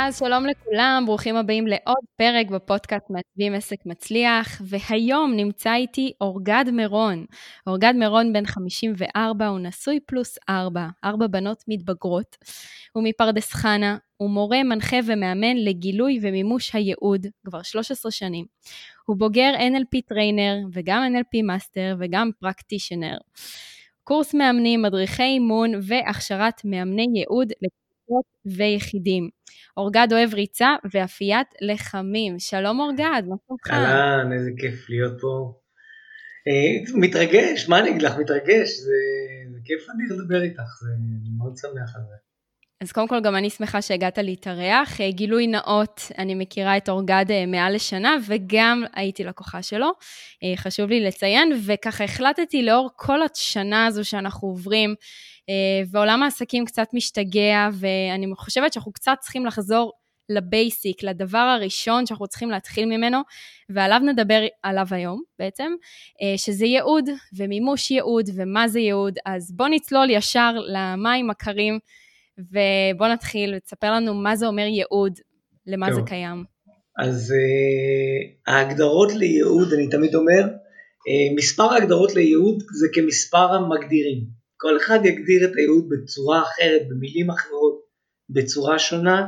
אז שלום לכולם, ברוכים הבאים לעוד פרק בפודקאסט מעצבים עסק מצליח, והיום נמצא איתי אורגד מירון. אורגד מירון בן 54, הוא נשוי פלוס 4, ארבע בנות מתבגרות. הוא מפרדס חנה, הוא מורה, מנחה ומאמן לגילוי ומימוש הייעוד כבר 13 שנים. הוא בוגר NLP trainer וגם NLP master וגם practitioner. קורס מאמנים, מדריכי אימון והכשרת מאמני ייעוד לקבוצות ויחידים. אורגד אוהב ריצה ואפיית לחמים. שלום אורגד, מה שלומך? אהלן, איזה כיף להיות פה. אה, מתרגש, מה אני אגיד לך, מתרגש, זה, זה כיף אני לדבר איתך, זה, אני מאוד שמח על זה. אז קודם כל, גם אני שמחה שהגעת להתארח. אה, גילוי נאות, אני מכירה את אורגד אה, מעל לשנה, וגם הייתי לקוחה שלו. חשוב לי לציין, וככה החלטתי לאור כל השנה הזו שאנחנו עוברים, ועולם העסקים קצת משתגע, ואני חושבת שאנחנו קצת צריכים לחזור לבייסיק, לדבר הראשון שאנחנו צריכים להתחיל ממנו, ועליו נדבר עליו היום בעצם, אה, שזה ייעוד ומימוש ייעוד ומה זה ייעוד. אז בוא נצלול ישר למים הקרים, ובוא נתחיל ותספר לנו מה זה אומר ייעוד, למה טוב. זה קיים. אז uh, ההגדרות לייעוד, אני תמיד אומר, uh, מספר ההגדרות לייעוד זה כמספר המגדירים. כל אחד יגדיר את הייעוד בצורה אחרת, במילים אחרות, בצורה שונה.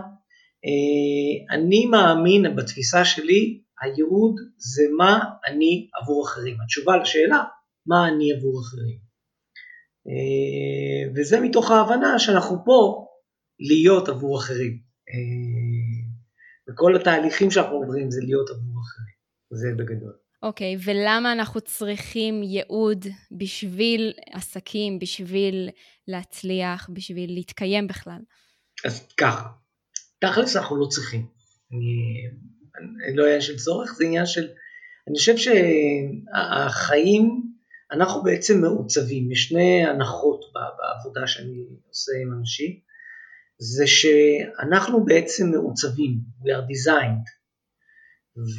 אה, אני מאמין, בתפיסה שלי, הייעוד זה מה אני עבור אחרים. התשובה לשאלה, מה אני עבור אחרים. אה, וזה מתוך ההבנה שאנחנו פה להיות עבור אחרים. אה, וכל התהליכים שאנחנו עוברים זה להיות עבור אחרים. זה בגדול. אוקיי, okay, ולמה אנחנו צריכים ייעוד בשביל עסקים, בשביל להצליח, בשביל להתקיים בכלל? אז ככה, תכלס אנחנו לא צריכים. אני, אני לא עניין של צורך, זה עניין של... אני חושב שהחיים, אנחנו בעצם מעוצבים. יש שני הנחות בעבודה שאני עושה עם אנשים, זה שאנחנו בעצם מעוצבים, we are designed.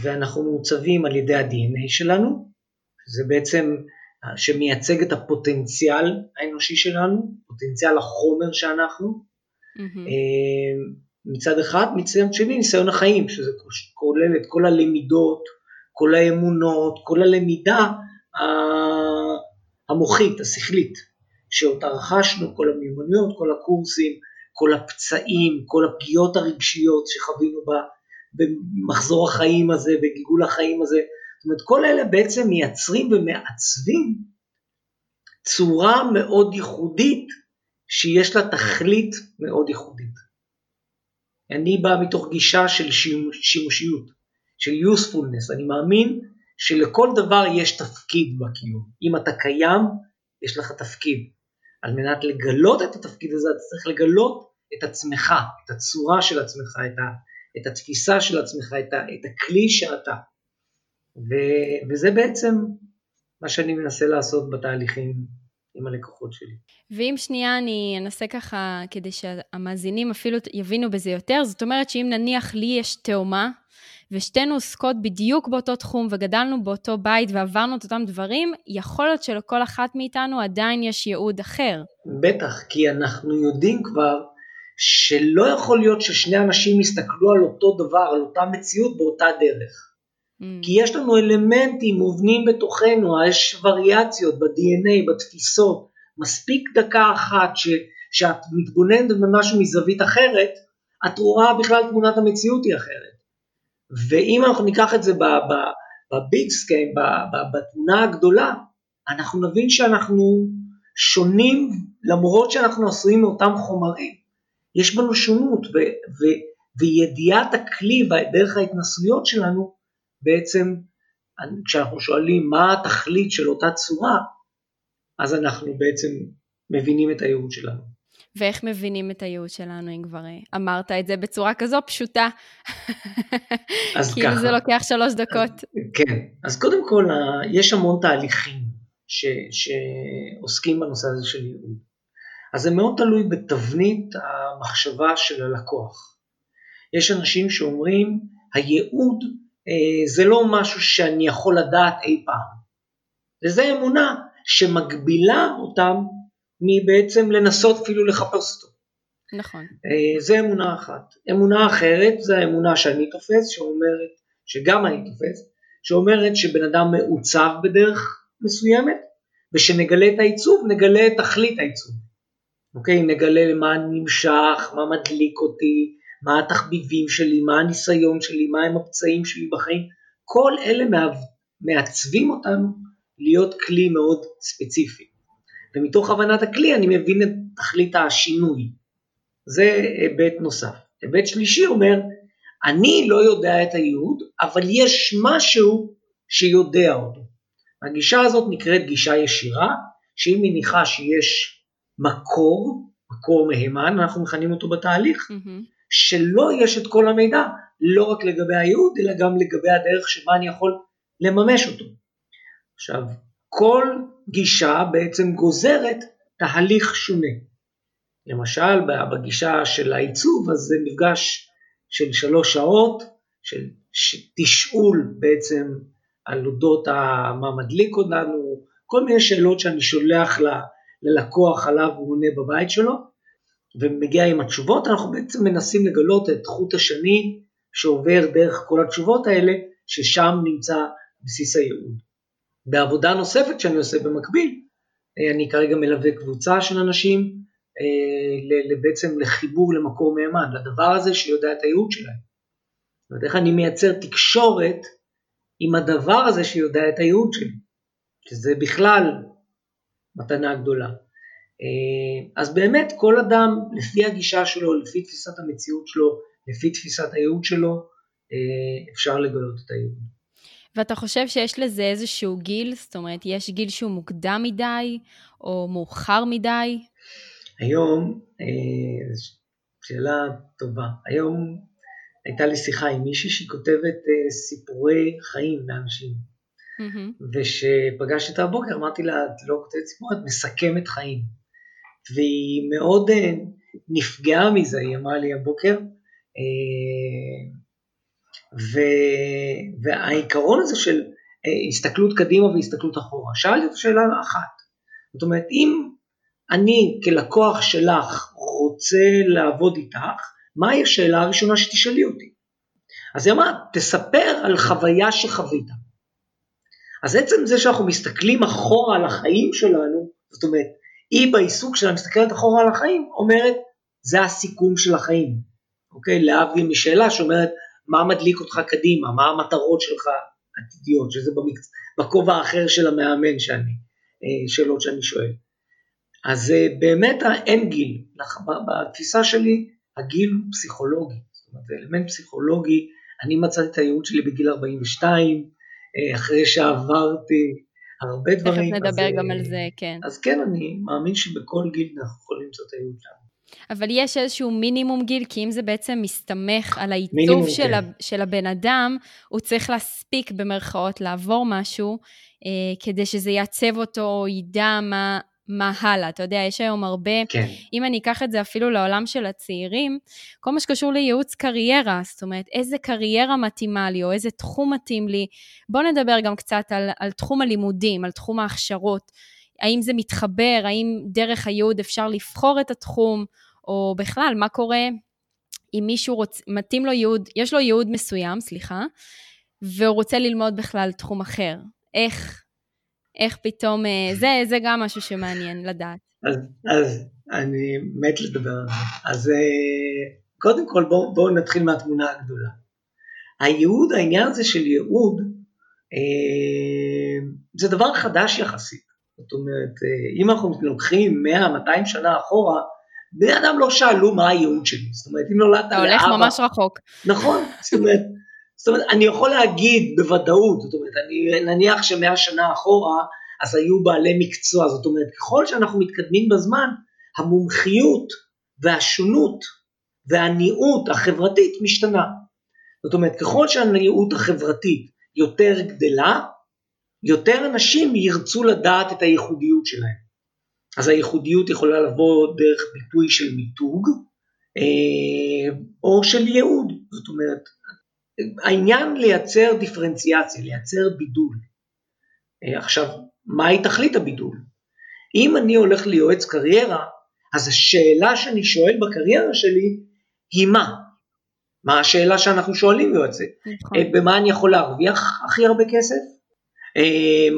ואנחנו מעוצבים על ידי ה-DNA שלנו, זה בעצם שמייצג את הפוטנציאל האנושי שלנו, פוטנציאל החומר שאנחנו, mm-hmm. מצד אחד, מצד שני ניסיון החיים, שזה כולל את כל הלמידות, כל האמונות, כל הלמידה המוחית, השכלית, שאותה רכשנו, כל המיומנויות, כל הקורסים, כל הפצעים, כל הפגיעות הרגשיות שחווינו בה, במחזור החיים הזה, בגיגול החיים הזה. זאת אומרת, כל אלה בעצם מייצרים ומעצבים צורה מאוד ייחודית, שיש לה תכלית מאוד ייחודית. אני בא מתוך גישה של שימושיות, של usefulness, אני מאמין שלכל דבר יש תפקיד בקיום. אם אתה קיים, יש לך תפקיד. על מנת לגלות את התפקיד הזה, אתה צריך לגלות את עצמך, את הצורה של עצמך, את, ה, את התפיסה של עצמך, את, ה, את הכלי שאתה. ו, וזה בעצם מה שאני מנסה לעשות בתהליכים עם הלקוחות שלי. ואם שנייה אני אנסה ככה, כדי שהמאזינים אפילו יבינו בזה יותר, זאת אומרת שאם נניח לי יש תאומה, ושתינו עוסקות בדיוק באותו תחום וגדלנו באותו בית ועברנו את אותם דברים, יכול להיות שלכל אחת מאיתנו עדיין יש ייעוד אחר. בטח, כי אנחנו יודעים כבר שלא יכול להיות ששני אנשים יסתכלו על אותו דבר, על אותה מציאות באותה דרך. Mm. כי יש לנו אלמנטים מובנים בתוכנו, יש וריאציות ב-DNA, בתפיסות. מספיק דקה אחת ש, שאת מתבוננת במשהו מזווית אחרת, את רואה בכלל תמונת המציאות היא אחרת. ואם אנחנו ניקח את זה בביג סקיים, בתמונה הגדולה, אנחנו נבין שאנחנו שונים למרות שאנחנו עשויים מאותם חומרים. יש בנו שונות, ו, ו, וידיעת הכלי דרך ההתנסויות שלנו, בעצם כשאנחנו שואלים מה התכלית של אותה צורה, אז אנחנו בעצם מבינים את הייעוד שלנו. ואיך מבינים את הייעוד שלנו, אם כבר אה, אמרת את זה בצורה כזו פשוטה? אז כאילו ככה. זה לוקח שלוש דקות. כן, אז קודם כל, יש המון תהליכים ש, שעוסקים בנושא הזה של ייעוד. אז זה מאוד תלוי בתבנית המחשבה של הלקוח. יש אנשים שאומרים, הייעוד אה, זה לא משהו שאני יכול לדעת אי פעם. וזה אמונה שמגבילה אותם מבעצם לנסות אפילו לחפש אותו. נכון. אה, זה אמונה אחת. אמונה אחרת זה האמונה שאני תופס, שאומרת, שגם אני תופס, שאומרת שבן אדם מעוצב בדרך מסוימת, ושנגלה את העיצוב, נגלה את תכלית העיצוב. אוקיי? נגלה למה נמשך, מה מדליק אותי, מה התחביבים שלי, מה הניסיון שלי, מה הם הפצעים שלי בחיים. כל אלה מעצבים אותנו להיות כלי מאוד ספציפי. ומתוך הבנת הכלי אני מבין את תכלית השינוי. זה היבט נוסף. היבט שלישי אומר, אני לא יודע את הייעוד, אבל יש משהו שיודע אותו. הגישה הזאת נקראת גישה ישירה, שהיא מניחה שיש מקור, מקור מהימן, אנחנו מכנים אותו בתהליך, mm-hmm. שלא יש את כל המידע, לא רק לגבי הייעוד, אלא גם לגבי הדרך שבה אני יכול לממש אותו. עכשיו, כל גישה בעצם גוזרת תהליך שונה. למשל, בגישה של העיצוב, אז זה מפגש של שלוש שעות, של תשאול בעצם על אודות מה מדליק אותנו, כל מיני שאלות שאני שולח ללקוח עליו הוא עונה בבית שלו, ומגיע עם התשובות, אנחנו בעצם מנסים לגלות את חוט השני שעובר דרך כל התשובות האלה, ששם נמצא בסיס הייעוד. בעבודה נוספת שאני עושה במקביל, אה, אני כרגע מלווה קבוצה של אנשים אה, בעצם לחיבור למקור מהימן, לדבר הזה שיודע את הייעוד שלהם. זאת אומרת, איך אני מייצר תקשורת עם הדבר הזה שיודע את הייעוד שלי, שזה בכלל מתנה גדולה. אה, אז באמת כל אדם, לפי הגישה שלו, לפי תפיסת המציאות שלו, לפי תפיסת הייעוד שלו, אה, אפשר לגלות את הייעוד. ואתה חושב שיש לזה איזשהו גיל? זאת אומרת, יש גיל שהוא מוקדם מדי, או מאוחר מדי? היום, אה, שאלה טובה. היום הייתה לי שיחה עם מישהי שהיא כותבת סיפורי חיים לאנשים. Mm-hmm. וכשפגשתי אותה הבוקר אמרתי לה, את לא כותבת סיפור, את מסכמת חיים. והיא מאוד uh, נפגעה מזה, היא אמרה לי הבוקר. Uh, ו, והעיקרון הזה של uh, הסתכלות קדימה והסתכלות אחורה, שאלתי את השאלה אחת. זאת אומרת, אם אני כלקוח שלך רוצה לעבוד איתך, מהי השאלה הראשונה שתשאלי אותי? אז היא אמרה, תספר על חוויה שחווית. אז עצם זה שאנחנו מסתכלים אחורה על החיים שלנו, זאת אומרת, היא בעיסוק שלה מסתכלת אחורה על החיים, אומרת, זה הסיכום של החיים, אוקיי? להבדיל משאלה שאומרת, מה מדליק אותך קדימה, מה המטרות שלך עתידיות, שזה במקצ... בכובע האחר של המאמן שאני, אה, שאלות שאני שואל. אז אה, באמת אין גיל, בתפיסה שלי הגיל הוא פסיכולוגי, זאת אומרת זה אלמנט פסיכולוגי, אני מצאתי את הייעוד שלי בגיל 42, אה, אחרי שעברתי הרבה דברים. תכף נדבר אז, גם על זה, כן. אז כן, אני מאמין שבכל גיל אנחנו יכולים למצוא את הייעוד שלנו. אבל יש איזשהו מינימום גיל, כי אם זה בעצם מסתמך על העיצוב של, כן. ה, של הבן אדם, הוא צריך להספיק במרכאות לעבור משהו, אה, כדי שזה יעצב אותו, ידע מה, מה הלאה. אתה יודע, יש היום הרבה, כן. אם אני אקח את זה אפילו לעולם של הצעירים, כל מה שקשור לייעוץ קריירה, זאת אומרת, איזה קריירה מתאימה לי, או איזה תחום מתאים לי. בואו נדבר גם קצת על, על תחום הלימודים, על תחום ההכשרות. האם זה מתחבר, האם דרך הייעוד אפשר לבחור את התחום, או בכלל, מה קורה אם מישהו רוצ... מתאים לו ייעוד, יש לו ייעוד מסוים, סליחה, והוא רוצה ללמוד בכלל תחום אחר. איך, איך פתאום, אה, זה, זה גם משהו שמעניין לדעת. אז, אז אני מת לדבר על זה. אז אה, קודם כל בואו בוא נתחיל מהתמונה הגדולה. הייעוד, העניין הזה של ייעוד, אה, זה דבר חדש יחסית. זאת אומרת, אם אנחנו לוקחים 100-200 שנה אחורה, בני אדם לא שאלו מה הייעוד שלי. זאת אומרת, אם נולדת לאבא... אתה הולך ממש רחוק. נכון, זאת אומרת, זאת אומרת, אני יכול להגיד בוודאות, זאת אומרת, אני נניח שמאה שנה אחורה, אז היו בעלי מקצוע, זאת אומרת, ככל שאנחנו מתקדמים בזמן, המומחיות והשונות והניעות החברתית משתנה. זאת אומרת, ככל שהניעות החברתית יותר גדלה, יותר אנשים ירצו לדעת את הייחודיות שלהם. אז הייחודיות יכולה לבוא דרך ביטוי של מיתוג, אה, או של ייעוד, זאת אומרת, העניין לייצר דיפרנציאציה, לייצר בידול. אה, עכשיו, מהי תכלית הבידול? אם אני הולך ליועץ קריירה, אז השאלה שאני שואל בקריירה שלי היא מה? מה השאלה שאנחנו שואלים יועצת? נכון. אה, במה אני יכול להרוויח הכי הרבה כסף?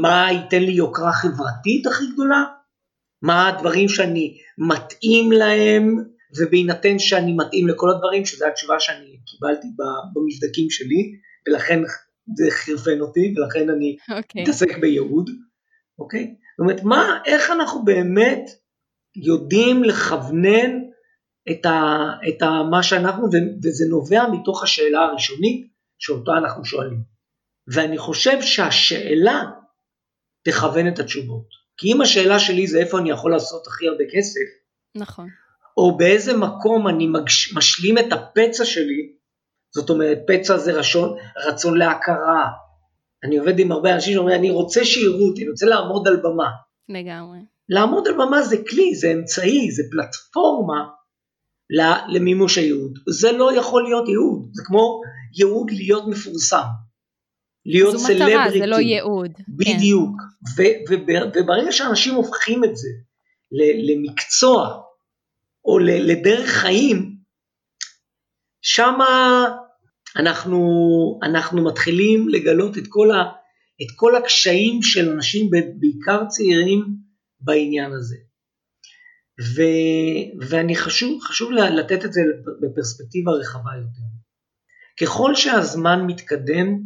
מה ייתן לי יוקרה חברתית הכי גדולה? מה הדברים שאני מתאים להם ובהינתן שאני מתאים לכל הדברים, שזו התשובה שאני קיבלתי במבדקים שלי, ולכן זה חרפן אותי, ולכן אני okay. אוקיי. מתעסק בייעוד, אוקיי? Okay? זאת אומרת, מה, איך אנחנו באמת יודעים לכוונן את, ה, את ה, מה שאנחנו, וזה נובע מתוך השאלה הראשונית שאותה אנחנו שואלים. ואני חושב שהשאלה תכוון את התשובות. כי אם השאלה שלי זה איפה אני יכול לעשות הכי הרבה כסף, נכון. או באיזה מקום אני מגש, משלים את הפצע שלי, זאת אומרת פצע זה רשון, רצון להכרה. אני עובד עם הרבה אנשים שאומרים אני רוצה שיראו אותי, אני רוצה לעמוד על במה. לגמרי. לעמוד על במה זה כלי, זה אמצעי, זה פלטפורמה למימוש הייעוד. זה לא יכול להיות ייעוד, זה כמו ייעוד להיות מפורסם. להיות סלבריטי. זו מטרה, זה לא ייעוד. בדיוק. כן. וברגע שאנשים הופכים את זה למקצוע, או לדרך חיים, שמה אנחנו, אנחנו מתחילים לגלות את כל, ה, את כל הקשיים של אנשים, בעיקר צעירים, בעניין הזה. ו, ואני חשוב, חשוב לתת את זה בפרספקטיבה רחבה יותר. ככל שהזמן מתקדם,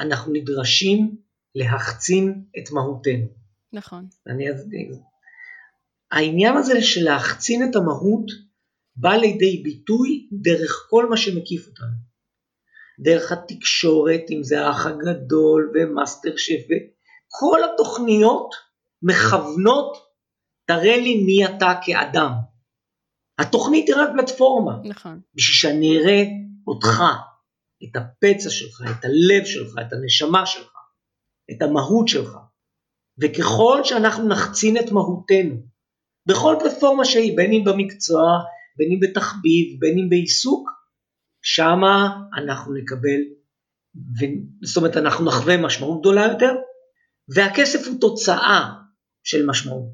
אנחנו נדרשים להחצין את מהותנו. נכון. אני אסביר. העניין הזה של להחצין את המהות בא לידי ביטוי דרך כל מה שמקיף אותנו. דרך התקשורת, אם זה האח הגדול ומאסטר שף, כל התוכניות מכוונות, תראה לי מי אתה כאדם. התוכנית היא רק פלטפורמה. נכון. בשביל שאני אראה אותך, את הפצע שלך, את הלב שלך, את הנשמה שלך, את המהות שלך. וככל שאנחנו נחצין את מהותנו, בכל פלטפורמה שהיא, בין אם במקצוע, בין אם בתחביב, בין אם בעיסוק, שמה אנחנו נקבל, ו... זאת אומרת אנחנו נחווה משמעות גדולה יותר, והכסף הוא תוצאה של משמעות.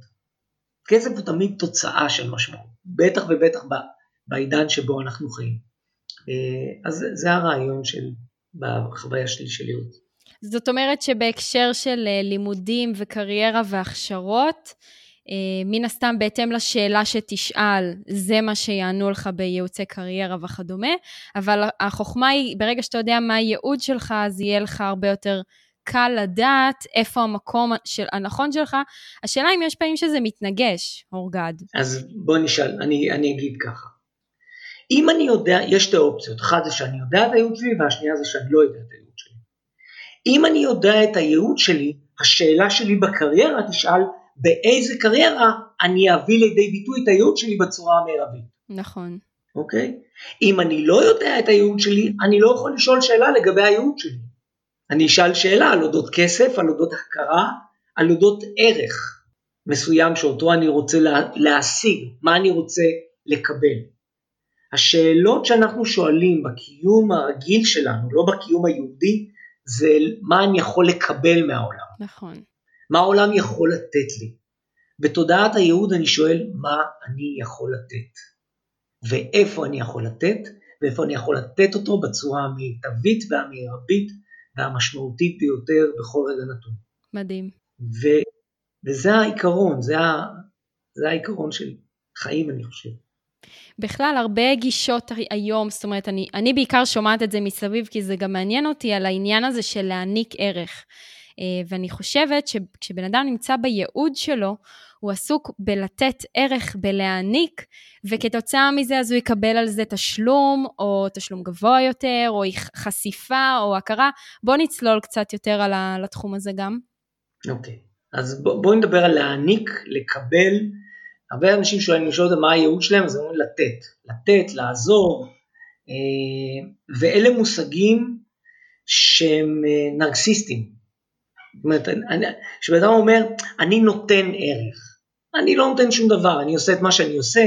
כסף הוא תמיד תוצאה של משמעות, בטח ובטח בעידן שבו אנחנו חיים. אה, אז זה הרעיון של, בחוויה שלי של ייעוץ. זאת אומרת שבהקשר של אה, לימודים וקריירה והכשרות, מן הסתם בהתאם לשאלה שתשאל, זה מה שיענו לך בייעוצי קריירה וכדומה, אבל החוכמה היא, ברגע שאתה יודע מה הייעוד שלך, אז יהיה לך הרבה יותר קל לדעת איפה המקום של, הנכון שלך. השאלה אם יש פעמים שזה מתנגש, אורגד. אז בוא נשאל, אני, אני אגיד ככה. אם אני יודע, יש שתי אופציות, אחת זה שאני יודע את הייעוד שלי והשנייה זה שאני לא יודע את הייעוד שלי. אם אני יודע את הייעוד שלי, השאלה שלי בקריירה תשאל באיזה קריירה אני אביא לידי ביטוי את הייעוד שלי בצורה המרבית. נכון. אוקיי? אם אני לא יודע את הייעוד שלי, אני לא יכול לשאול שאלה לגבי הייעוד שלי. אני אשאל שאלה על אודות כסף, על אודות הכרה, על אודות ערך מסוים שאותו אני רוצה לה, להשיג, מה אני רוצה לקבל. השאלות שאנחנו שואלים בקיום הרגיל שלנו, לא בקיום היהודי, זה מה אני יכול לקבל מהעולם. נכון. מה העולם יכול לתת לי? בתודעת הייעוד אני שואל מה אני יכול לתת, ואיפה אני יכול לתת, ואיפה אני יכול לתת אותו בצורה המיטבית והמרבית והמשמעותית ביותר בכל רגע נתון. מדהים. ו, וזה העיקרון, זה, ה, זה העיקרון של חיים אני חושב. בכלל, הרבה גישות היום, זאת אומרת, אני, אני בעיקר שומעת את זה מסביב, כי זה גם מעניין אותי על העניין הזה של להעניק ערך. אה, ואני חושבת שכשבן אדם נמצא בייעוד שלו, הוא עסוק בלתת ערך, בלהעניק, וכתוצאה מזה אז הוא יקבל על זה תשלום, או תשלום גבוה יותר, או חשיפה, או הכרה. בוא נצלול קצת יותר על התחום הזה גם. אוקיי, okay. אז בואו בוא נדבר על להעניק, לקבל. הרבה אנשים שואלים לשאול אותם מה הייעוד שלהם, אז הם אומרים לתת, לתת, לעזור, אה, ואלה מושגים שהם אה, נרקסיסטים. אומרת, כשבן אדם אומר, אני נותן ערך, אני לא נותן שום דבר, אני עושה את מה שאני עושה,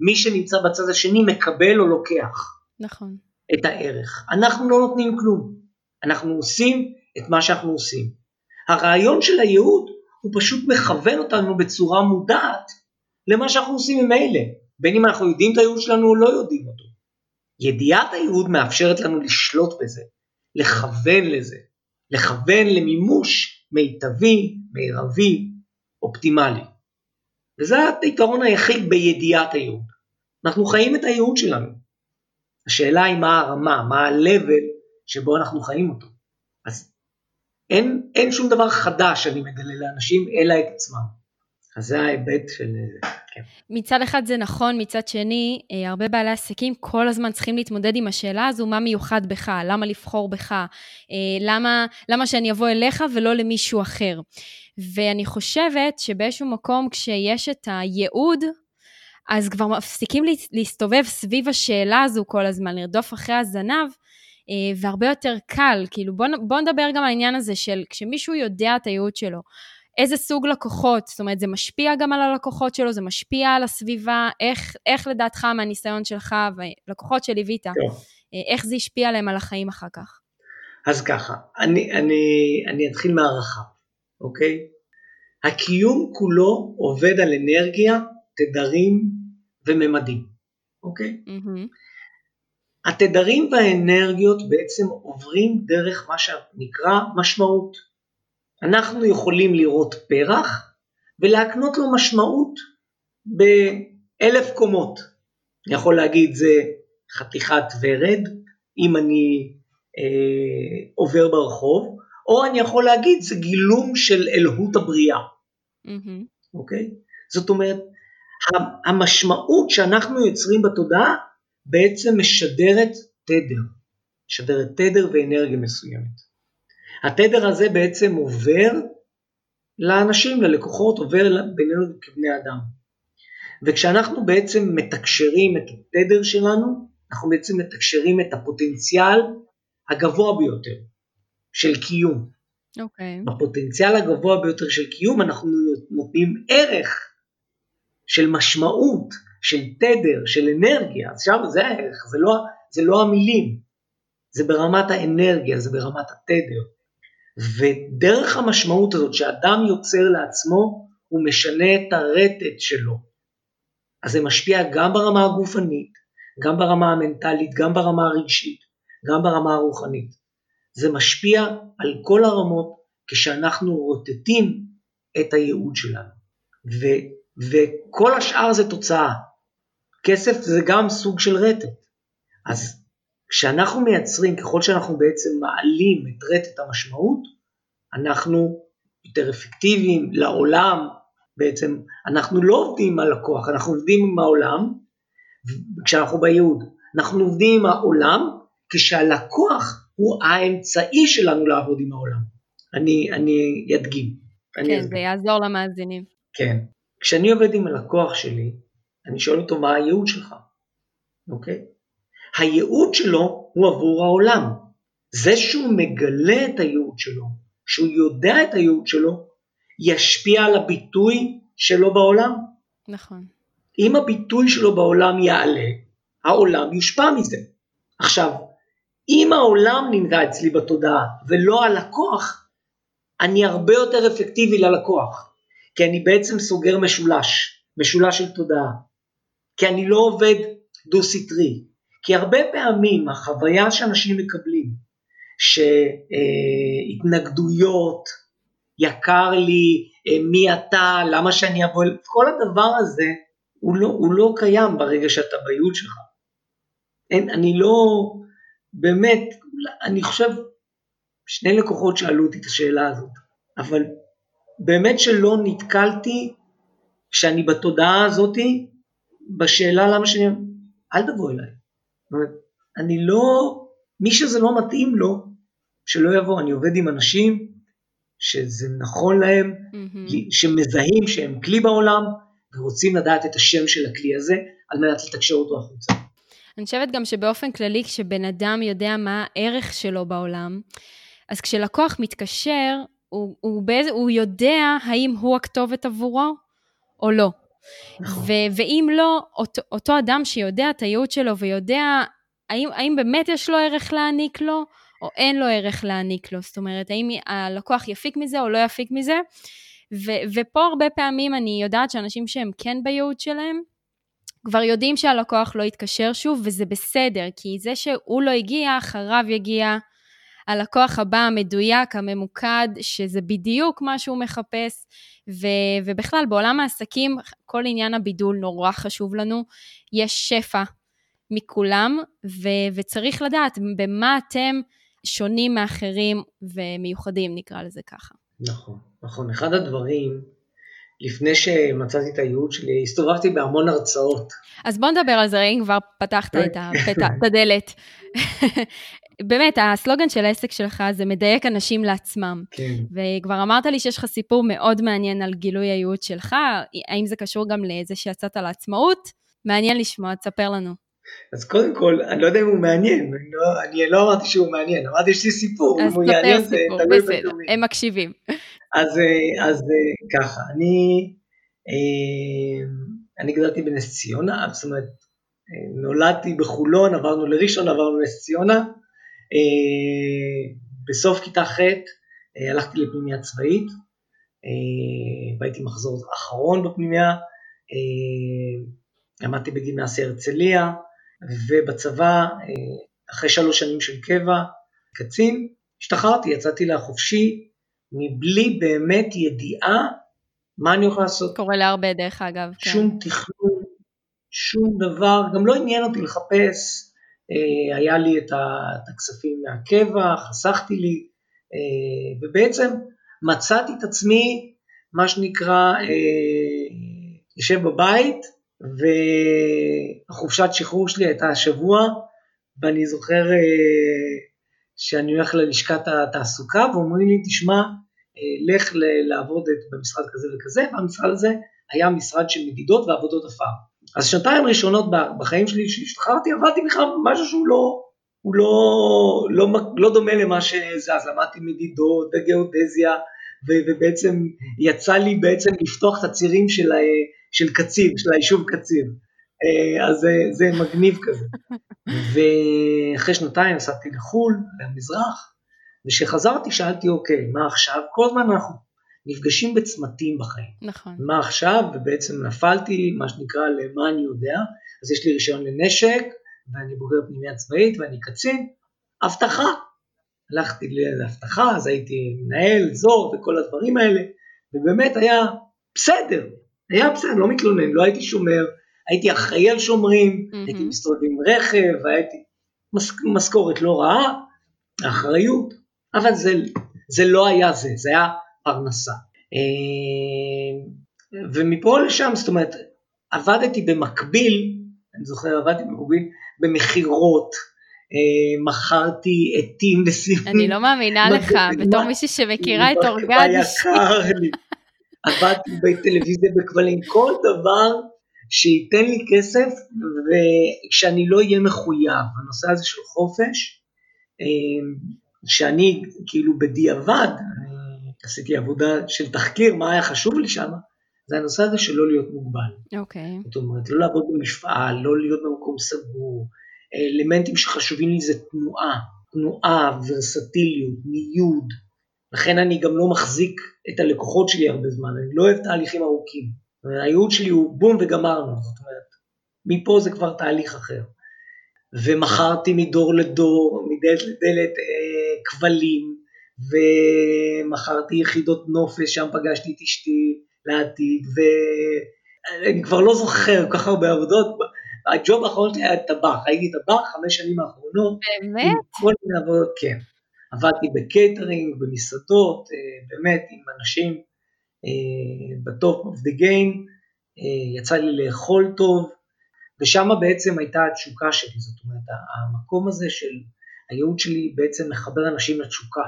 מי שנמצא בצד השני מקבל או לוקח. נכון. את הערך. אנחנו לא נותנים כלום, אנחנו עושים את מה שאנחנו עושים. הרעיון של הייעוד הוא פשוט מכוון אותנו בצורה מודעת למה שאנחנו עושים ממילא, בין אם אנחנו יודעים את הייעוד שלנו או לא יודעים אותו. ידיעת הייעוד מאפשרת לנו לשלוט בזה, לכוון לזה, לכוון למימוש מיטבי, מרבי, אופטימלי. וזה היתרון היחיד בידיעת הייעוד. אנחנו חיים את הייעוד שלנו. השאלה היא מה הרמה, מה ה-level שבו אנחנו חיים אותו. אז אין, אין שום דבר חדש שאני מגלה לאנשים, אלא את עצמם. אז זה ההיבט של... כן. מצד אחד זה נכון, מצד שני, אה, הרבה בעלי עסקים כל הזמן צריכים להתמודד עם השאלה הזו, מה מיוחד בך? למה לבחור בך? אה, למה, למה שאני אבוא אליך ולא למישהו אחר? ואני חושבת שבאיזשהו מקום, כשיש את הייעוד, אז כבר מפסיקים להסתובב סביב השאלה הזו כל הזמן, לרדוף אחרי הזנב, אה, והרבה יותר קל, כאילו בוא, בוא נדבר גם על העניין הזה של כשמישהו יודע את הייעוד שלו, איזה סוג לקוחות, זאת אומרת, זה משפיע גם על הלקוחות שלו, זה משפיע על הסביבה, איך, איך לדעתך מהניסיון שלך ולקוחות שליווית, כן. איך זה השפיע עליהם על החיים אחר כך? אז ככה, אני, אני, אני אתחיל מהערכה, אוקיי? הקיום כולו עובד על אנרגיה, תדרים וממדים, אוקיי? Mm-hmm. התדרים והאנרגיות בעצם עוברים דרך מה שנקרא משמעות. אנחנו יכולים לראות פרח ולהקנות לו משמעות באלף קומות. אני יכול להגיד זה חתיכת ורד, אם אני אה, עובר ברחוב, או אני יכול להגיד זה גילום של אלוהות הבריאה, mm-hmm. אוקיי? זאת אומרת, המשמעות שאנחנו יוצרים בתודעה בעצם משדרת תדר, משדרת תדר ואנרגיה מסוימת. התדר הזה בעצם עובר לאנשים, ללקוחות, עובר בינינו כבני אדם. וכשאנחנו בעצם מתקשרים את התדר שלנו, אנחנו בעצם מתקשרים את הפוטנציאל הגבוה ביותר של קיום. אוקיי. Okay. בפוטנציאל הגבוה ביותר של קיום אנחנו נותנים ערך של משמעות, של תדר, של אנרגיה, אז שם זה הערך, זה לא, זה לא המילים, זה ברמת האנרגיה, זה ברמת התדר. ודרך המשמעות הזאת שאדם יוצר לעצמו, הוא משנה את הרטט שלו. אז זה משפיע גם ברמה הגופנית, גם ברמה המנטלית, גם ברמה הרגשית, גם ברמה הרוחנית. זה משפיע על כל הרמות כשאנחנו רוטטים את הייעוד שלנו. ו, וכל השאר זה תוצאה. כסף זה גם סוג של רטט. אז כשאנחנו מייצרים, ככל שאנחנו בעצם מעלים את רטט המשמעות, אנחנו יותר אפקטיביים לעולם, בעצם אנחנו לא עובדים עם הלקוח, אנחנו עובדים עם העולם, כשאנחנו בייעוד, אנחנו עובדים עם העולם כשהלקוח הוא האמצעי שלנו לעבוד עם העולם. אני, אני אדגים. כן, אני זה יעזור למאזינים. כן. כשאני עובד עם הלקוח שלי, אני שואל אותו מה הייעוד שלך, אוקיי? הייעוד שלו הוא עבור העולם. זה שהוא מגלה את הייעוד שלו, שהוא יודע את הייעוד שלו, ישפיע על הביטוי שלו בעולם. נכון. אם הביטוי שלו בעולם יעלה, העולם יושפע מזה. עכשיו, אם העולם נמצא אצלי בתודעה ולא הלקוח, אני הרבה יותר אפקטיבי ללקוח, כי אני בעצם סוגר משולש, משולש של תודעה. כי אני לא עובד דו-סטרי. כי הרבה פעמים החוויה שאנשים מקבלים, שהתנגדויות, יקר לי, אה, מי אתה, למה שאני אבוא, כל הדבר הזה הוא לא, הוא לא קיים ברגע שאתה בייעוד שלך. אין, אני לא, באמת, אני חושב, שני לקוחות שאלו אותי את השאלה הזאת, אבל באמת שלא נתקלתי שאני בתודעה הזאתי בשאלה למה שאני, אל תבוא אליי. אומרת, אני לא, מי שזה לא מתאים לו, שלא יבוא. אני עובד עם אנשים שזה נכון להם, mm-hmm. שמזהים שהם כלי בעולם, ורוצים לדעת את השם של הכלי הזה, על מנת לתקשר אותו החוצה. אני חושבת גם שבאופן כללי, כשבן אדם יודע מה הערך שלו בעולם, אז כשלקוח מתקשר, הוא, הוא, באיזה, הוא יודע האם הוא הכתובת עבורו, או לא. נכון. ו- ואם לא, אותו, אותו אדם שיודע את הייעוד שלו ויודע האם, האם באמת יש לו ערך להעניק לו, או אין לו ערך להעניק לו. זאת אומרת, האם הלקוח יפיק מזה או לא יפיק מזה. ו- ופה הרבה פעמים אני יודעת שאנשים שהם כן בייעוד שלהם, כבר יודעים שהלקוח לא יתקשר שוב, וזה בסדר, כי זה שהוא לא הגיע, אחריו יגיע הלקוח הבא המדויק, הממוקד, שזה בדיוק מה שהוא מחפש. ו- ובכלל, בעולם העסקים, כל עניין הבידול נורא חשוב לנו. יש שפע מכולם, ו- וצריך לדעת במה אתם שונים מאחרים ומיוחדים, נקרא לזה ככה. נכון, נכון. אחד הדברים, לפני שמצאתי את הייעוד שלי, הסתובבתי בהמון הרצאות. אז בוא נדבר על זה, אם כבר פתחת את, הפתע, את הדלת. באמת, הסלוגן של העסק שלך זה מדייק אנשים לעצמם. כן. וכבר אמרת לי שיש לך סיפור מאוד מעניין על גילוי הייעוד שלך, האם זה קשור גם לזה שיצאת לעצמאות? מעניין לשמוע, תספר לנו. אז קודם כל, אני לא יודע אם הוא מעניין, אני לא, אני לא אמרתי שהוא מעניין, אמרתי יש לי סיפור, אם הוא יעניין זה תלוי בסדר, הם מקשיבים. אז, אה, אז אה, ככה, אני, אה, אני גדלתי בנס ציונה, זאת אומרת, נולדתי בחולון, עברנו לראשון, עברנו לנס ציונה, בסוף כיתה ח' הלכתי לפנימיה צבאית, והייתי מחזור אחרון בפנימיה, למדתי בגימנסיה הרצליה, ובצבא, אחרי שלוש שנים של קבע, קצין, השתחררתי, יצאתי לחופשי, מבלי באמת ידיעה מה אני יכול לעשות. קורה להרבה דרך אגב. כן. שום כן. תכנון, שום דבר, גם לא עניין אותי לחפש, אה, היה לי את הכספים מהקבע, חסכתי לי, אה, ובעצם מצאתי את עצמי, מה שנקרא, אה, יושב בבית, והחופשת שחרור שלי הייתה השבוע, ואני זוכר שאני הולך ללשכת התעסוקה ואומרים לי, תשמע, לך לעבוד במשרד כזה וכזה, והמשרד הזה היה משרד של מדידות ועבודות עפר. אז שנתיים ראשונות בחיים שלי שהשתחררתי, עבדתי בכלל משהו שהוא לא, הוא לא, לא, לא דומה למה שזה, אז למדתי מדידות וגיאודזיה, ובעצם יצא לי בעצם לפתוח את הצירים של, של קציב, של היישוב קציב. אה, אז זה, זה מגניב כזה. ואחרי שנתיים נסעתי לחו"ל, למזרח, וכשחזרתי שאלתי, אוקיי, מה עכשיו? כל הזמן אנחנו נפגשים בצמתים בחיים. נכון. מה עכשיו? ובעצם נפלתי, מה שנקרא, למה אני יודע. אז יש לי רישיון לנשק, ואני בוגר פנימיה צבאית, ואני קצין. אבטחה. הלכתי לאבטחה, אז הייתי מנהל, זור וכל הדברים האלה, ובאמת היה בסדר, היה בסדר, לא מתלונן, לא הייתי שומר, הייתי אחראי על שומרים, mm-hmm. הייתי מסתובב עם רכב, הייתי משכורת לא רעה, אחריות, אבל זה, זה לא היה זה, זה היה פרנסה. אה, ומפה לשם, זאת אומרת, עבדתי במקביל, אני זוכר, עבדתי במקביל במכירות, אה, מכרתי עטים לסיום. אני לא מאמינה לך, בתור מישהי שמכירה את אורגד. יקר לי. עבדתי בטלוויזיה בכבלים, כל דבר שייתן לי כסף וכשאני לא אהיה מחויב, הנושא הזה של חופש, אה, שאני כאילו בדיעבד, עשיתי עבודה של תחקיר, מה היה חשוב לי שם, זה הנושא הזה של לא להיות מוגבל. אוקיי. Okay. זאת אומרת, לא לעבוד במפעל, לא להיות במקום סגור, אלמנטים שחשובים לי זה תנועה, תנועה, ורסטיליות, ניוד, לכן אני גם לא מחזיק את הלקוחות שלי הרבה זמן, אני לא אוהב תהליכים ארוכים. הייעוד שלי הוא בום וגמרנו, זאת אומרת, מפה זה כבר תהליך אחר. ומכרתי מדור לדור, מדלת לדלת אה, כבלים, ומכרתי יחידות נופש, שם פגשתי את אשתי לעתיד, ואני כבר לא זוכר כל כך הרבה עבודות. הג'וב האחרון שלי היה טבח, הייתי טבח חמש שנים האחרונות. באמת? כל מיני עבודות, כן. עבדתי בקייטרינג, במסעדות, אה, באמת עם אנשים ב-top of the game, יצא לי לאכול טוב, ושם בעצם הייתה התשוקה שלי, זאת אומרת, המקום הזה של הייעוד שלי בעצם מחבר אנשים לתשוקה.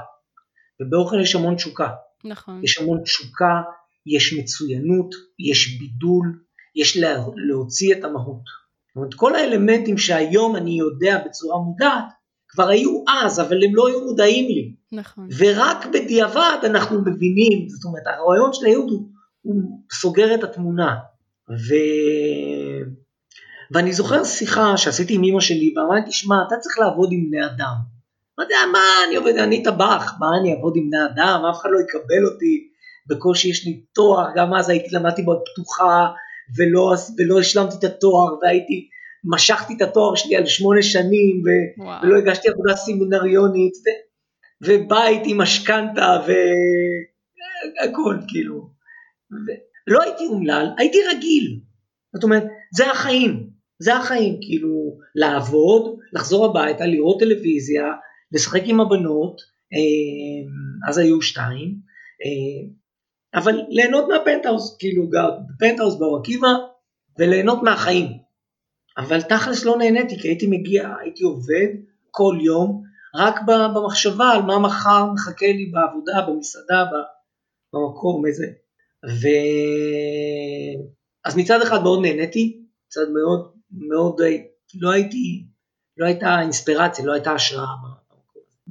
ובאוכל יש המון תשוקה. נכון. יש המון תשוקה, יש מצוינות, יש בידול, יש לה, להוציא את המהות. זאת אומרת, כל האלמנטים שהיום אני יודע בצורה מודעת, כבר היו אז, אבל הם לא היו מודעים לי. נכון. ורק בדיעבד אנחנו מבינים, זאת אומרת, הרעיון של הייעוד הוא, הוא סוגר את התמונה. ו... ואני זוכר שיחה שעשיתי עם אמא שלי, ואמרתי, שמע, אתה צריך לעבוד עם בני אדם. מה יודע, מה אני עובד, אני טבח, מה אני אעבוד עם בני אדם, אף אחד לא יקבל אותי, בקושי יש לי תואר, גם אז הייתי, למדתי מאוד פתוחה, ולא, ולא השלמתי את התואר, והייתי, משכתי את התואר שלי על שמונה שנים, ו, ולא הגשתי עבודה סמינריונית, ו, ובית עם משכנתה, והכל, כאילו. ו, לא הייתי אומלל, הייתי רגיל. זאת אומרת, זה החיים, זה החיים, כאילו, לעבוד, לחזור הביתה, לראות טלוויזיה, לשחק עם הבנות, אה, אז היו שתיים, אה, אבל ליהנות מהפנטהאוס, כאילו גר בפנטהאוס באור עקיבא, וליהנות מהחיים. אבל תכלס לא נהניתי, כי הייתי מגיע, הייתי עובד כל יום, רק במחשבה על מה מחר מחכה לי בעבודה, במסעדה, במקום, איזה. ו... אז מצד אחד מאוד נהניתי, מצד מאוד, מאוד, לא הייתי, לא הייתה אינספירציה, לא הייתה השראה